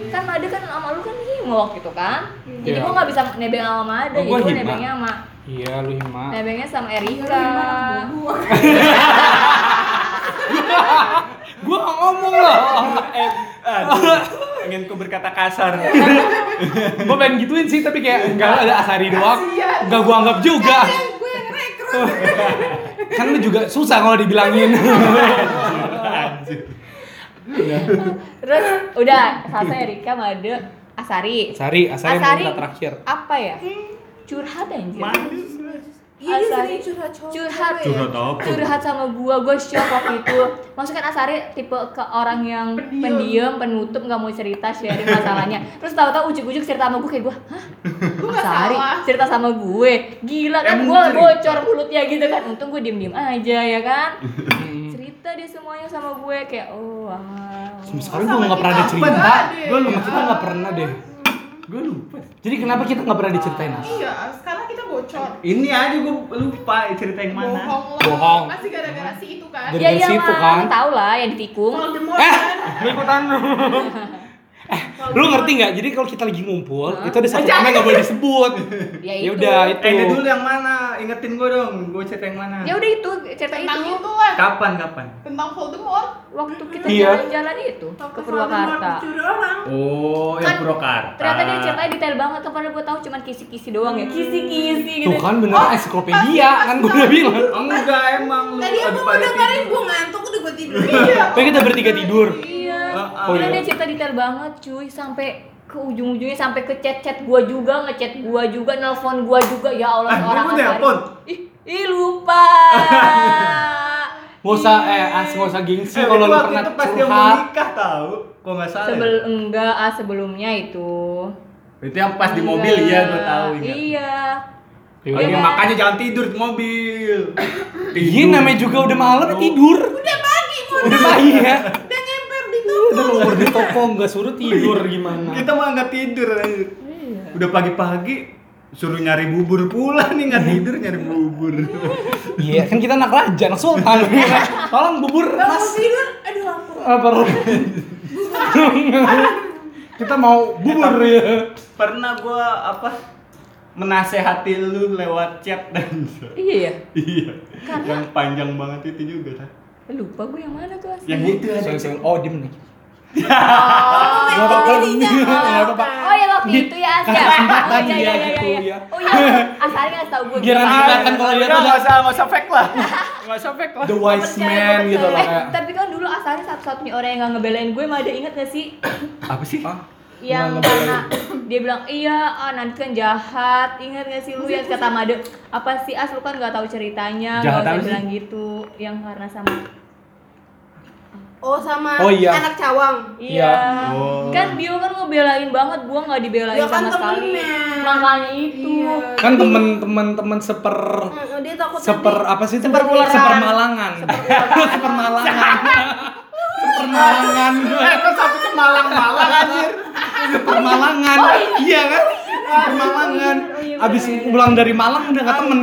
kan Made kan sama lu kan himok gitu kan jadi Iya. gue nggak bisa nebeng sama Made Oh, jadi gua hima. nebengnya sama Iya, lu hima. nebengnya sama Erika Gue nggak ngomong loh. Eh, aduh, pengen ku berkata kasar. gue pengen gituin sih tapi kayak enggak ada Asari doang. Enggak gue anggap juga. Kan lu juga susah kalau dibilangin. Terus udah Sasa Erika Made Asari Asari, Asari, Asari yang terakhir. apa ya curhat anjir Iya Asari. curhat cowok. curhat Curhat apa? curhat sama gua gua shock waktu itu maksudnya kan Asari tipe ke orang yang Pendiam. penutup nggak mau cerita sharing masalahnya terus tahu-tahu ujuk-ujuk cerita sama gue kayak gua hah Gue nggak Asari cerita sama gue gila kan cerita? bocor mulutnya gitu kan untung gue diem-diem aja ya kan. cerita dia semuanya sama gue kayak oh wow Sampai sekarang gue nggak pernah ada cerita. Gue sama kita nggak pernah deh. Gue lupa. Jadi kenapa kita nggak pernah diceritain As? Iya, sekarang kita bocor. Ini aja gue lupa cerita yang mana. Bohong lah. Bohong. Pasti gara-gara si itu kan. Dari- ya iya lah kan. tahu lah yang ditikung Voldemort Eh, kan. ikutan. eh, Lu ngerti nggak? Jadi kalau kita lagi ngumpul, itu ada satu nama nggak boleh disebut. Ya Ya itu. udah itu. Eh, ini dulu yang mana? Ingetin gue dong. Gue cerita yang mana? Ya udah itu cerita Tentang itu. itu lah. Kapan kapan? Tentang Voldemort. Waktu kita Iya. jalan-jalan itu ke Purwakarta. Oh, yang Kan, Purwakarta. Ternyata dia ceritanya detail banget kan padahal gue tahu cuma kisi-kisi doang ya. Kisi-kisi gitu. Tuh kan bener ensiklopedia kan gue udah bilang. Enggak emang lu Tadi aku mau pada dengerin gue ngantuk udah gue tidur. Kayak kita bertiga tidur. Iya. Ah, Oh, Karena iya. dia cerita detail banget cuy sampai ke ujung-ujungnya sampai ke chat-chat gua juga, ngechat gua juga, nelpon gua juga. Ya Allah Ah, seorang gua Asari. nelpon? Ih, ih lupa. Gak usah eh as gak usah gengsi Eh, kalau lu pernah itu pas dia mau curhat. nikah tahu. Kok enggak salah. ya? Sebel enggak ah sebelumnya itu. Itu yang pas di mobil Enggak. iya gue tahu ingat. Iya. Oh, Iya, iya, kan? makanya jangan tidur di mobil. Iya namanya juga udah malam tidur. Udah pagi mau Udah pagi ya. udah nyemper di toko. Nggak suruh tidur gimana? Kita mah nggak tidur. anjir. Iya. Udah pagi-pagi suruh nyari bubur pula nih nggak tidur nyari bubur. Iya kan kita anak raja, anak sultan. Tolong bubur mas. tidur, aduh. Apa Ru? kita mau bubur ya. Pernah gua apa menasehati lu lewat chat dan Iya ya. iya Karena- yang panjang banget itu juga kan. Lupa gue yang mana tuh asli. Yang itu ada. Oh diem nih. Oh. Apa-apa. apa-apa. Oh ya waktu itu ya As ya. Kasih kesempatan Oh, iya, dia iya, iya, gitu, iya. ya. Oh iya, Asari ngasih tau gue. Biar nanti kelihatan kalau dia tuh ada nggak usah nggak usah fake lah. Nggak usah fake lah. the wise man gitu loh Eh, kayak. tapi kan dulu Asari satu-satunya orang yang gak ngebelain gue, mah ada inget gak sih? Apa sih? Ah, yang nggak karena dia bilang iya ah nanti kan jahat ingat gak sih lu yang kata Made apa sih as lu kan nggak tahu ceritanya nggak Jahat usah apa sih? bilang gitu yang karena sama Oh sama Oh, iya. anak cawang. iya Oh. kan Bio kan ngebelain banget gua nggak dibelain Ya kan sama sekali makanya itu Iya. kan temen-temen temen seper dia takut seper nanti- apa sih itu? Seperwuleran. Sepermalangan. Sepermalangan. Sepermalangan. Eh, kok sampai ke Malang-Malang anjir? Sepermalangan. Iya kan? Sepermalangan. Abis pulang dari Malang udah nggak temen.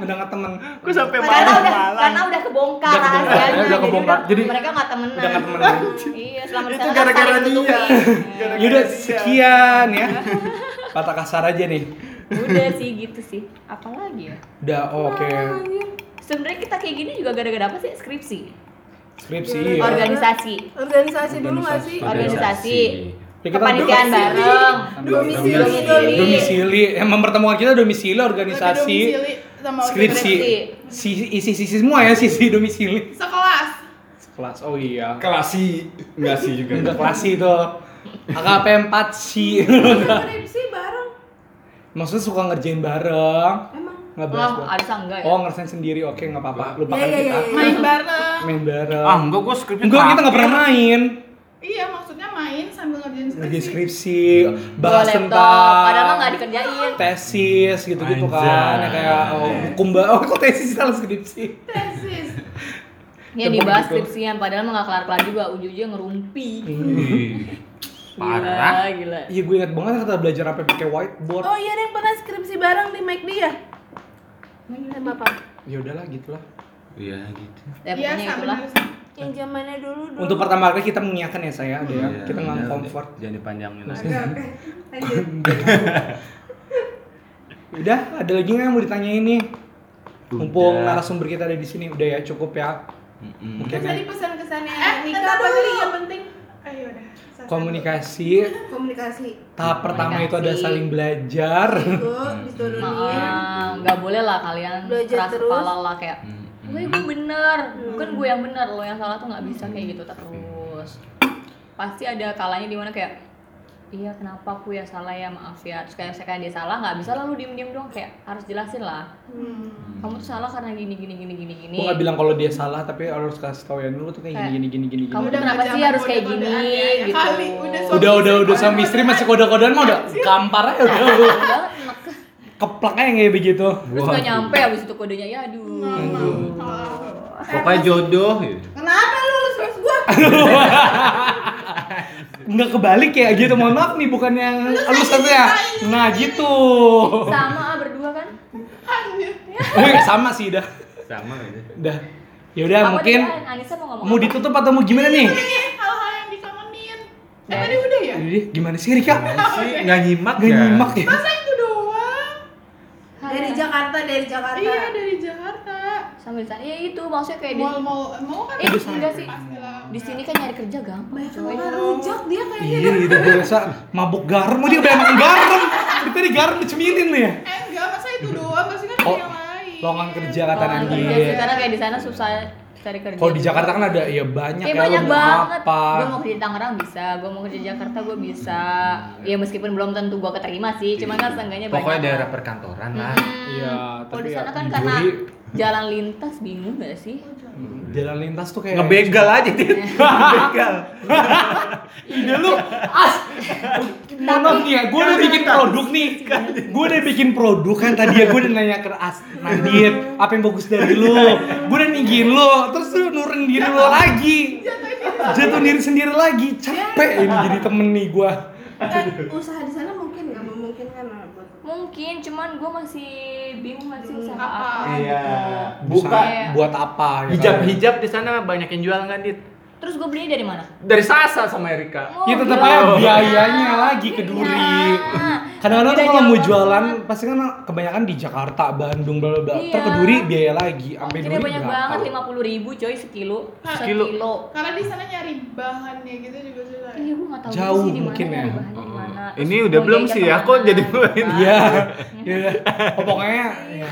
Udah nggak temen. Kok sampai karena udah Malang-Malang? karena udah kebongkar Udah kebongkar, rahasianya udah jadi kebongkar. udah- Jadi- mereka nggak temenan Udah nggak temenan. iya selama Itu gara-gara dia. Yaudah dia. sekian ya. Kata kasar aja nih. udah sih gitu sih apalagi ya Udah oke. sebenarnya kita kayak gini juga gara-gara apa sih skripsi Skripsi. Iya. ya. organisasi organisasi dulu nggak sih? organisasi Ya, kepanitiaan domisili. bareng Domisili. Domisili. Domisili. Yang mempertemukan kita domisili, organisasi, Domisili sama skripsi. Si isi sisi semua ya sisi domisili. Sekelas. Kelas. Oh iya. Kelasi enggak sih juga. Enggak kelas itu. AKP 4 sih. Skripsi bareng. Maksudnya suka ngerjain bareng. Emang. Nggak bahas Oh, Arisa enggak ya? Oh, ngerasain sendiri. Oke, nggak apa-apa. Lupakan Iya, iya, kita. iya. Main bareng. Main bareng. Ah, enggak gua skripsi. Enggak, kita nggak pernah main. Iya, sambil ngerjain Ngerjain skripsi. skripsi, Bawa bahas laptop, tentang padahal mah nggak dikerjain. tesis gitu-gitu kan. Ya, kayak oh, hukum Oh, kok tesis salah skripsi? Tesis. Ya dibahas gitu. skripsian, padahal mah nggak kelar-kelar juga, ujung-ujungnya ngerumpi. Parah. Gila, gila. Iya, gue ingat banget kata belajar apa pakai whiteboard. Oh iya, ada yang pernah skripsi bareng di McD ya? Sama apa? Ya udahlah, gitulah. Iya gitu. Ya Iya, pokoknya sama itulah. bener. Yang zamannya dulu dulu. Untuk pertama kali kita mengiyakan ya saya, ada ya. Iya, kita nggak comfort. udah. Jangan dipanjangin. Oke, oke. Lanjut. Udah, ada lagi nggak yang mau ditanyain nih? Mumpung narasumber kita ada di sini, udah ya cukup ya. Mm-mm. Mungkin Tadi ya. pesan-kesannya Eh, nikah apa tadi? yang penting. Ayo udah. Komunikasi, Komunikasi. tahap pertama itu ada saling belajar. Itu diturunin. Nggak boleh lah kalian Belajar keras terus. kepala lah kayak Mm-mm. Gue gue bener, bukan gue yang bener, lo yang salah tuh nggak bisa kayak gitu terus. Pasti ada kalanya di mana kayak iya kenapa aku ya salah ya? Maaf ya. Terus kayak kayak dia salah nggak bisa lalu diem diem dong kayak harus jelasin lah. Hmm. kamu tuh salah karena gini gini gini gini gini. Gue nggak bilang kalau dia salah, tapi harus kasih tau ya dulu tuh kayak gini gini gini gini. Kamu tuh kenapa sih harus kayak gini? Ya, gitu. kali, udah Udah udah udah istri sama istri masih kode-kodean mah udah? Gampar aja udah. Banget enak. Keplak aja kayak begitu. terus nggak nyampe abis itu kodenya ya aduh Pokoknya jodoh gitu. Kenapa lu lulus lulus gua? Nggak kebalik ya gitu, mohon maaf nih bukan yang halus ya. Nah gitu. sama ah, berdua kan Eh, sama sih dah. Sama gitu. Udah. Ya udah mungkin mau ngomong mau ditutup atau mau gimana nih? Hal-hal yang dikangenin. Eh tadi udah ya? Jadi gimana sih Rika? sih nggak nyimak Gak ya nyimak ya? Masa itu? Dari Jakarta, dari Jakarta. Iya dari Jakarta. sambil sana ya itu maksudnya kayak di Mau-mau mau kan? Eh, enggak sih. Di sini kan nyari kerja gampang Banyak makan rujak dia kayaknya. Iya, udah biasa mabuk garam, dia udah emang garam. Kita di garam dicemilin lu ya. Eh enggak, masa itu doang? Pasti kan Oh, yang lain. Lowongan kerja kata Nandi. karena kayak di sana susah cari kerja Kalau di Jakarta kan ada ya banyak Kayak ya banyak banget. apa. Gue mau kerja di Tangerang bisa, gue mau kerja di Jakarta gue bisa. Ya meskipun belum tentu gue keterima sih, cuman kan seenggaknya banyak. pokoknya daerah perkantoran lah Hmm. Iya, Kalau tapi di ya sana kan di karena jalan lintas bingung gak sih? Jalan lintas tuh kayak ngebegal aja dia ngebegal Ide lu as. Maaf nih ya, gue udah bikin produk nih. Gue udah bikin produk kan tadi ya gue udah nanya ke As Nadit, apa yang bagus dari lu? Gue udah ninggin lu, terus lu nurun diri lu lagi. Jatuh diri sendiri lagi, capek ini jadi temen nih gue. Eh, usaha di sana nggak memungkinkan lah buat Mungkin, cuman gue masih bingung gak sih usaha Apa? apa. Iya. Buka Buka buat apa? ya hijab kan? hijab di sana banyak yang jual nggak dit? Terus gue belinya dari mana? Dari Sasa sama Erika. Oh, Ya tetap gila. aja biayanya lagi ke Duri. Iya. Kadang-kadang tuh kalau mau jualan banget. pasti kan kebanyakan di Jakarta, Bandung, bla bla bla. Iya. Terus ke Duri biaya lagi, sampai Duri banyak berapa? banget, lima puluh ribu coy sekilo. Sekilo. Sekilo. Karena di sana nyari bahannya gitu juga susah. Iya, gue gak tahu Jauh sih di mana mungkin ya. bahannya di. Terus ini udah belum sih ya kok jadi main Iya. Iya. Oh, pokoknya ya.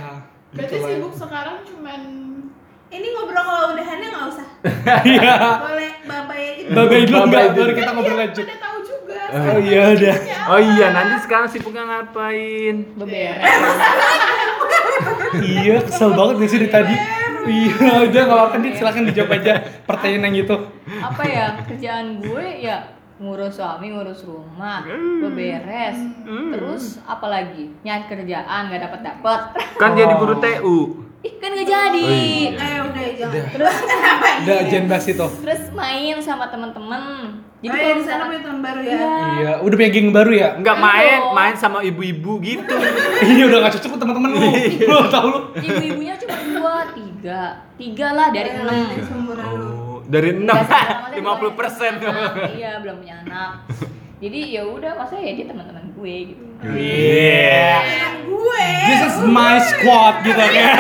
Berarti gitu lah. sibuk sekarang cuman ini ngobrol kalau udahannya nggak usah Iya. boleh babai itu Babai dulu Babai dulu. baru kita ngobrol lanjut. tahu juga. Oh iya udah. Oh iya, nanti sekarang sibuknya ngapain? Beberes. Iya, kesel banget nih sih dari tadi. Iya, udah enggak apa-apa nih, silakan dijawab aja pertanyaan yang itu. apa ya kerjaan gue ya ngurus suami ngurus rumah beberes terus apa lagi nyari kerjaan nggak dapat dapat Kan jadi guru TU. ih kan nggak jadi Oh, iya. eh udah jangan terus Udah jangan bahas itu. terus main sama teman-teman jadi oh kalau di sana punya tahun baru ya Iya. Iya, udah punya geng baru ya? Enggak Aduh. main, main sama ibu-ibu gitu. Iya, udah enggak cocok teman-teman lu. Lu tahu lu. ibu-ibunya cuma dua tiga tiga lah dari enam seumuran lu Oh, dari 6 Nggak sih, maksudnya 50 persen. iya belum punya anak jadi ya udah masa ya dia teman-teman gue gitu Iya. Anak gue This is my squad gitu ya.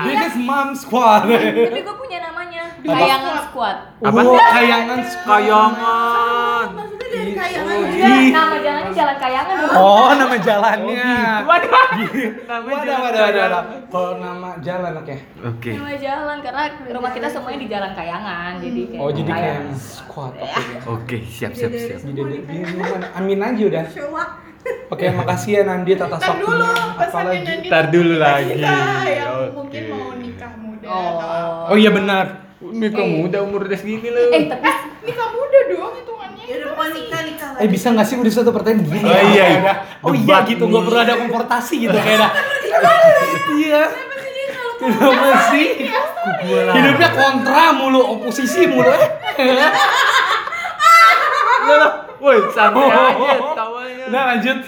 This is mom squad. tapi gue punya namanya kayangan squad Apa? Oh, kayangan squad. Kayangan. maksudnya dari kayangan Oh, juga iya. Nama jalannya jalan kayangan dong Oh, nama jalannya. Waduh. Waduh, waduh, waduh, waduh. Kalau nama jalan oke. Oke. nama jalan karena rumah kita semuanya di jalan kayangan jadi kayak Oh, jadi kayak kayangan. squad. Oke. Siap siap siap. Jadi. Amin aja udah. Oke, makasih ya Nandi atas dulu waktunya. pesannya Apalagi. Nandi Ntar dulu kita lagi. yang Oke. mungkin mau nikah muda oh atau apa. Oh iya benar. Ini kok muda umur udah segini lu. eh tapi Nikah muda dong hitungannya. ya udah pokoknya nikah nikah Eh bisa nggak sih udah satu pertanyaan gini? Oh iya, iya. Oh iya gitu, nggak perlu ada konfrontasi gitu kayak dah. Iya. Kenapa sih? Hidupnya kontra mulu, oposisi mulu. Loh, Woi, santai aja tawanya. Nah lanjut.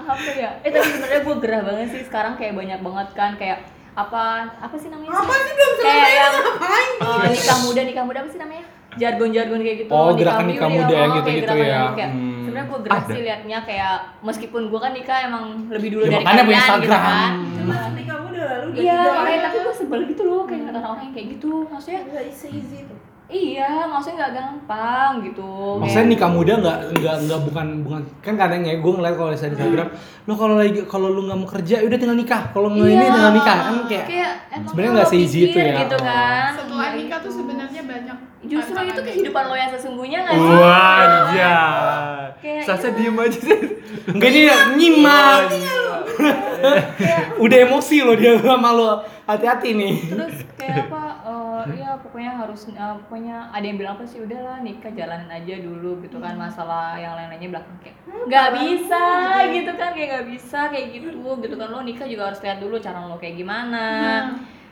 apa ya eh tapi sebenarnya gue gerah banget sih sekarang kayak banyak banget kan kayak apa apa sih namanya apa sih? belum kayak selesai yang ngapain eh, nikah muda nikah muda apa sih namanya? Jargon-jargon kayak gitu. Oh, gerakan nikah muda, muda yang oh, gitu-gitu kayak ya. kayak, Hmm. sebenarnya gue gerah Ada. sih liatnya kayak meskipun gue kan nikah emang lebih dulu Ya, dari makanya punya kalian gitu Instagram. kan. Cuma nikah muda lalu udah iya makanya tapi gue sebel gitu loh kayak orang-orang yang kayak gitu. Maksudnya nggak se-easy tuh iya maksudnya nggak gampang gitu Maksudnya Kayak- nikah muda nggak nggak nggak bukan bukan kan kadang ya gue ngeliat kalau di Instagram, lo kalau lagi kalau lu nggak mau kerja, ya udah tinggal nikah. Kalau nggak ini Iya. tinggal nikah kan kayak. emang sebenarnya nggak se-easy itu ya. gitu kan Setelah Iya, nikah tuh sebenarnya banyak justru itu kehidupan lo yang sesungguhnya nggak sih Wajar. Kayak Sasa itu. diem aja sih. Enggak dia nyimak. Kayak- Udah emosi lo dia sama lo. Hati-hati nih. terus kayak apa eh ya pokoknya harus eh, pokoknya ada yang bilang apa sih udahlah nikah jalanin aja dulu gitu kan masalah yang lain-lainnya belakang kayak nggak bisa gitu kan kayak nggak bisa kayak gitu gitu kan lo nikah juga harus lihat dulu cara lo kayak gimana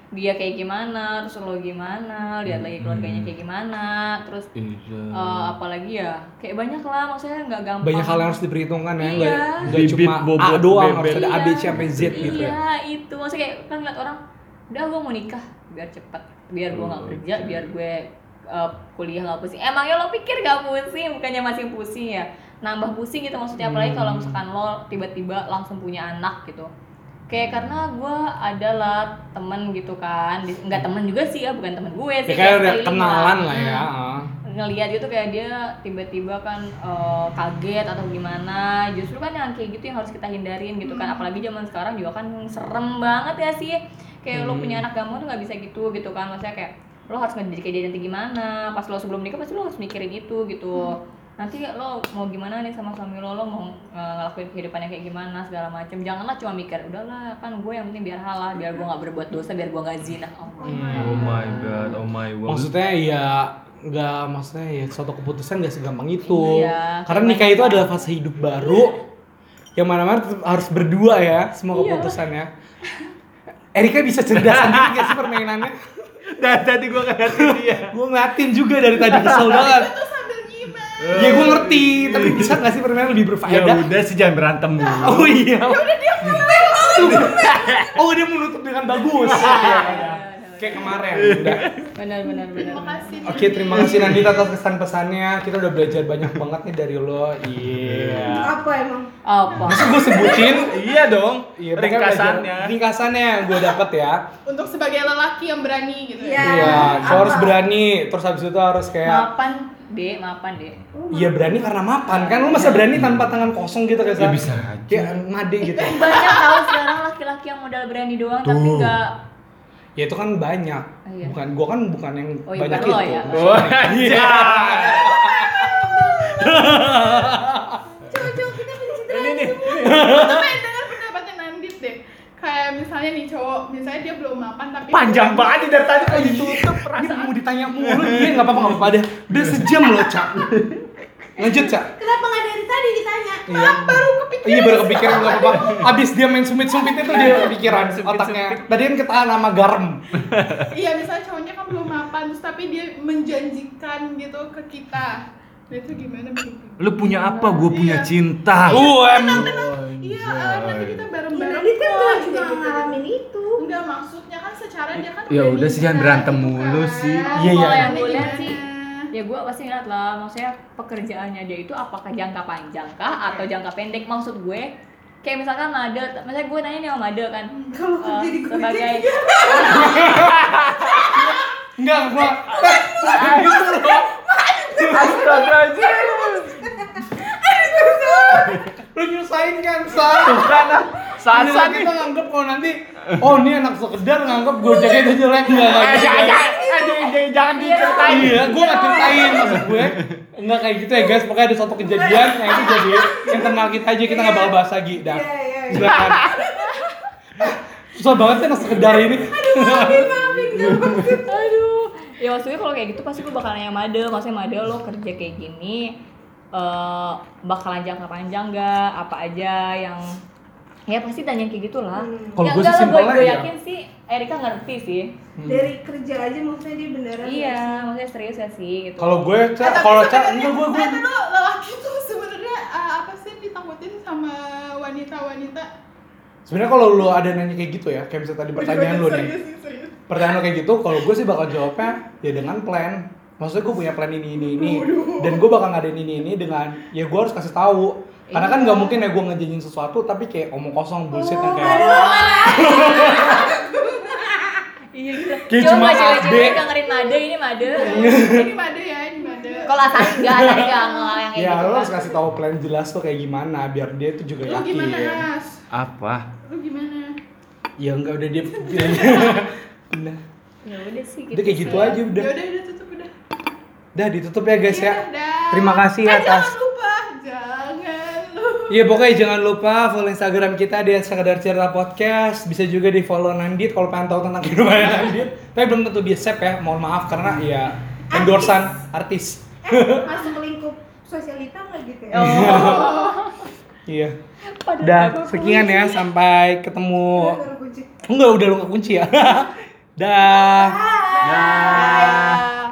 dia kayak gimana terus lo gimana lihat lagi keluarganya kayak gimana terus eh, apalagi ya kayak banyak lah maksudnya nggak gampang Banyak hal yang harus diperhitungkan ya, enggak Iya. cuma A bobot, doang, bebet. harus ada A B C Iya. sampai Z gitu ya. Iya, itu maksudnya kayak kan ngeliat orang, udah gue mau nikah. Biar cepet, biar gue nggak kerja, biar gue eh, kuliah nggak pusing. Emangnya lo pikir gak pusing? Bukannya masih pusing ya? Nambah pusing gitu maksudnya apalagi kalau misalkan lo tiba-tiba langsung punya anak gitu. Kayak karena gue adalah temen gitu kan. Nggak temen juga sih ya bukan temen gue Ya sih kayak udah kenalan lah Hmm. ya. ah. ngelihat gitu kayak dia tiba-tiba kan eh, kaget atau gimana. Justru kan yang kayak gitu yang harus kita hindarin gitu kan. Apalagi zaman sekarang juga kan serem banget ya sih kayak lo punya anak kamu tuh nggak bisa gitu gitu kan. Maksudnya kayak lo harus ngedidik dia nanti gimana. Pas lo sebelum nikah pasti lo harus mikirin itu gitu. Nanti lo mau gimana nih sama suami lo? Lo mau eh, ngelakuin kehidupannya kayak gimana segala macem. Janganlah cuma mikir udahlah kan gue yang penting biar halal biar gue nggak berbuat dosa biar gue nggak zina. Oh my Oh my god, oh my god. Maksudnya ya nggak maksudnya ya suatu keputusan nggak segampang itu. Iya, Karena nikah itu adalah fase hidup baru yang mana-mana harus berdua ya semua Iya. keputusannya. Erika bisa cerdas sendiri gak sih permainannya? Dan tadi gua ngeliatin dia. Gue ngeliatin juga dari tadi kesel banget. Itu sambil gimana? Ya gue ngerti, tapi bisa gak sih permainan lebih Ya berfaedah? udah sih jangan berantem dulu. Oh iya. Oh dia menutup dengan bagus. Kayak kemarin. Udah. benar benar benar Terima kasih. Oke, terima kasih Nandita atas kesan-pesannya. Kita udah belajar banyak banget nih dari lo. Iya. Apa emang? apa Masa gue sebutin? Iya dong. Iya, Ringkasannya. Ringkasannya yang gue dapet ya. Untuk sebagai lelaki yang berani gitu Iya. ya. Iya, apa? so harus berani. Terus habis itu harus kayak mapan dek mapan dek Iya berani karena mapan kan lu masa berani tanpa tangan kosong gitu kayak Ya bisa aja. kayak ngade gitu. banyak tahu sekarang laki-laki yang modal berani doang tapi Tuh. nggak Ya itu kan banyak. Oh, iya. Bukan gua kan bukan yang Oh, iya, banyak itu. ya. Oh, iya. Cowok-cowok kita pencitraan Ini nih. Pengen dengar pendapatnya Nandit deh. Kayak misalnya nih cowok, misalnya dia belum mapan tapi Panjang banget dari tadi kok ditutup Ini perasaan. mau ditanya mulu dia nggak apa-apa nggak apa-apa deh. Udah sejam loh cak. Lanjut cak. Kenapa nggak dari tadi ditanya? Iya. baru kepikiran. Iya baru kepikiran nggak apa-apa. Abis dia main sumit-sumit itu dia kepikiran otaknya. Tadi kan ketahan sama garam. Iya, misalnya cowoknya kan belum mapan terus tapi dia menjanjikan gitu ke kita. Nah itu gimana Bang? Lu punya apa? Gue punya Iya. cinta. UM. Iya, eh, nanti kita bareng-bareng. Nadit kan kok, juga gitu, gitu. ngalamin itu. Enggak maksudnya kan secara dia kan Ya udah sih, jangan berantem gitu mulu kan. sih. Iya, iya. gue gimana? sih ya gue pasti ngeliat lah maksudnya pekerjaannya dia itu apakah jangka panjang kah atau jangka pendek maksud gue kayak misalkan Made, misalnya gue nanya nih sama Made kan Kalau eh, kerja di Gojek sebagai Enggak gua. Lu nyusahin kan, Sa? Nih. kita nganggep kalau nanti Oh ini anak sekedar nganggep gojeknya itu jelek. Enggak Eh, gitu jangan, jangan, eh, jangan, jangan diceritain. Iya, gue gak ceritain maksud gue. Enggak kayak gitu ya guys, pokoknya ada satu kejadian Yang itu jadi internal kita aja, kita gak bakal bahas lagi. Dah, Iya, iya, iya. silakan. Susah banget sih anak sekedar ini. Aduh ya maksudnya kalau kayak gitu pasti gue bakal nanya Made. Maksudnya Made lo kerja kayak gini eh bakalan jangka panjang gak apa aja yang ya pasti tanya kayak gitulah Hmm. Kalau ya gue sih gue gue ya. yakin sih Erika ngerti sih Dari kerja aja maksudnya dia beneran. iya maksudnya serius ya sih gitu Kalau gue, Eh, Ca, tapi kalau Ca, sebenarnya- enggak gue, gue Eh, dulu lelaki tuh sebenarnya eh, apa sih ditakutin sama wanita-wanita? Sebenarnya kalau lu ada nanya kayak gitu ya, kayak misalnya tadi pertanyaan lu nih Serius, serius. pertanyaan lo kayak gitu, kalau gue sih bakal jawabnya ya dengan plan. Maksudnya gue punya plan ini ini ini, dan gue bakal ngadain ini ini dengan ya gue harus kasih tahu. Karena kan nggak mungkin ya gue ngejanjin sesuatu tapi kayak omong kosong bullshit yang kayak iya gitu Kayak cuma cewek-cewek dengerin Made ini Made Ini made ya, ini made. kalau asal enggak tadi enggak nggak yang ya gitu lo harus kasih tahu plan jelas tuh kayak gimana biar dia tuh juga Lu yakin. gimana, As? Apa? Lu gimana? Ya enggak udah dia Udah. ya udah sih gitu Udah kayak gitu sih. aja Ya udah. udah, udah tutup udah. Udah ditutup ya guys ya. Dah. Terima kasih Eh, atas jangan lupa, jangan lupa. Iya pokoknya jangan lupa follow Instagram kita di sekedar cerita podcast. Bisa juga di follow Nandit kalau pengen tahu tentang kehidupan Nandit. Tapi belum tentu dia save ya. Mohon maaf karena ya endorsan artis. Eh, masuk lingkup sosialita nggak gitu ya? oh Iya. Padahal Udah aku sekian ya sampai ketemu. Enggak udah lu nggak kunci ya. Dah. Dah.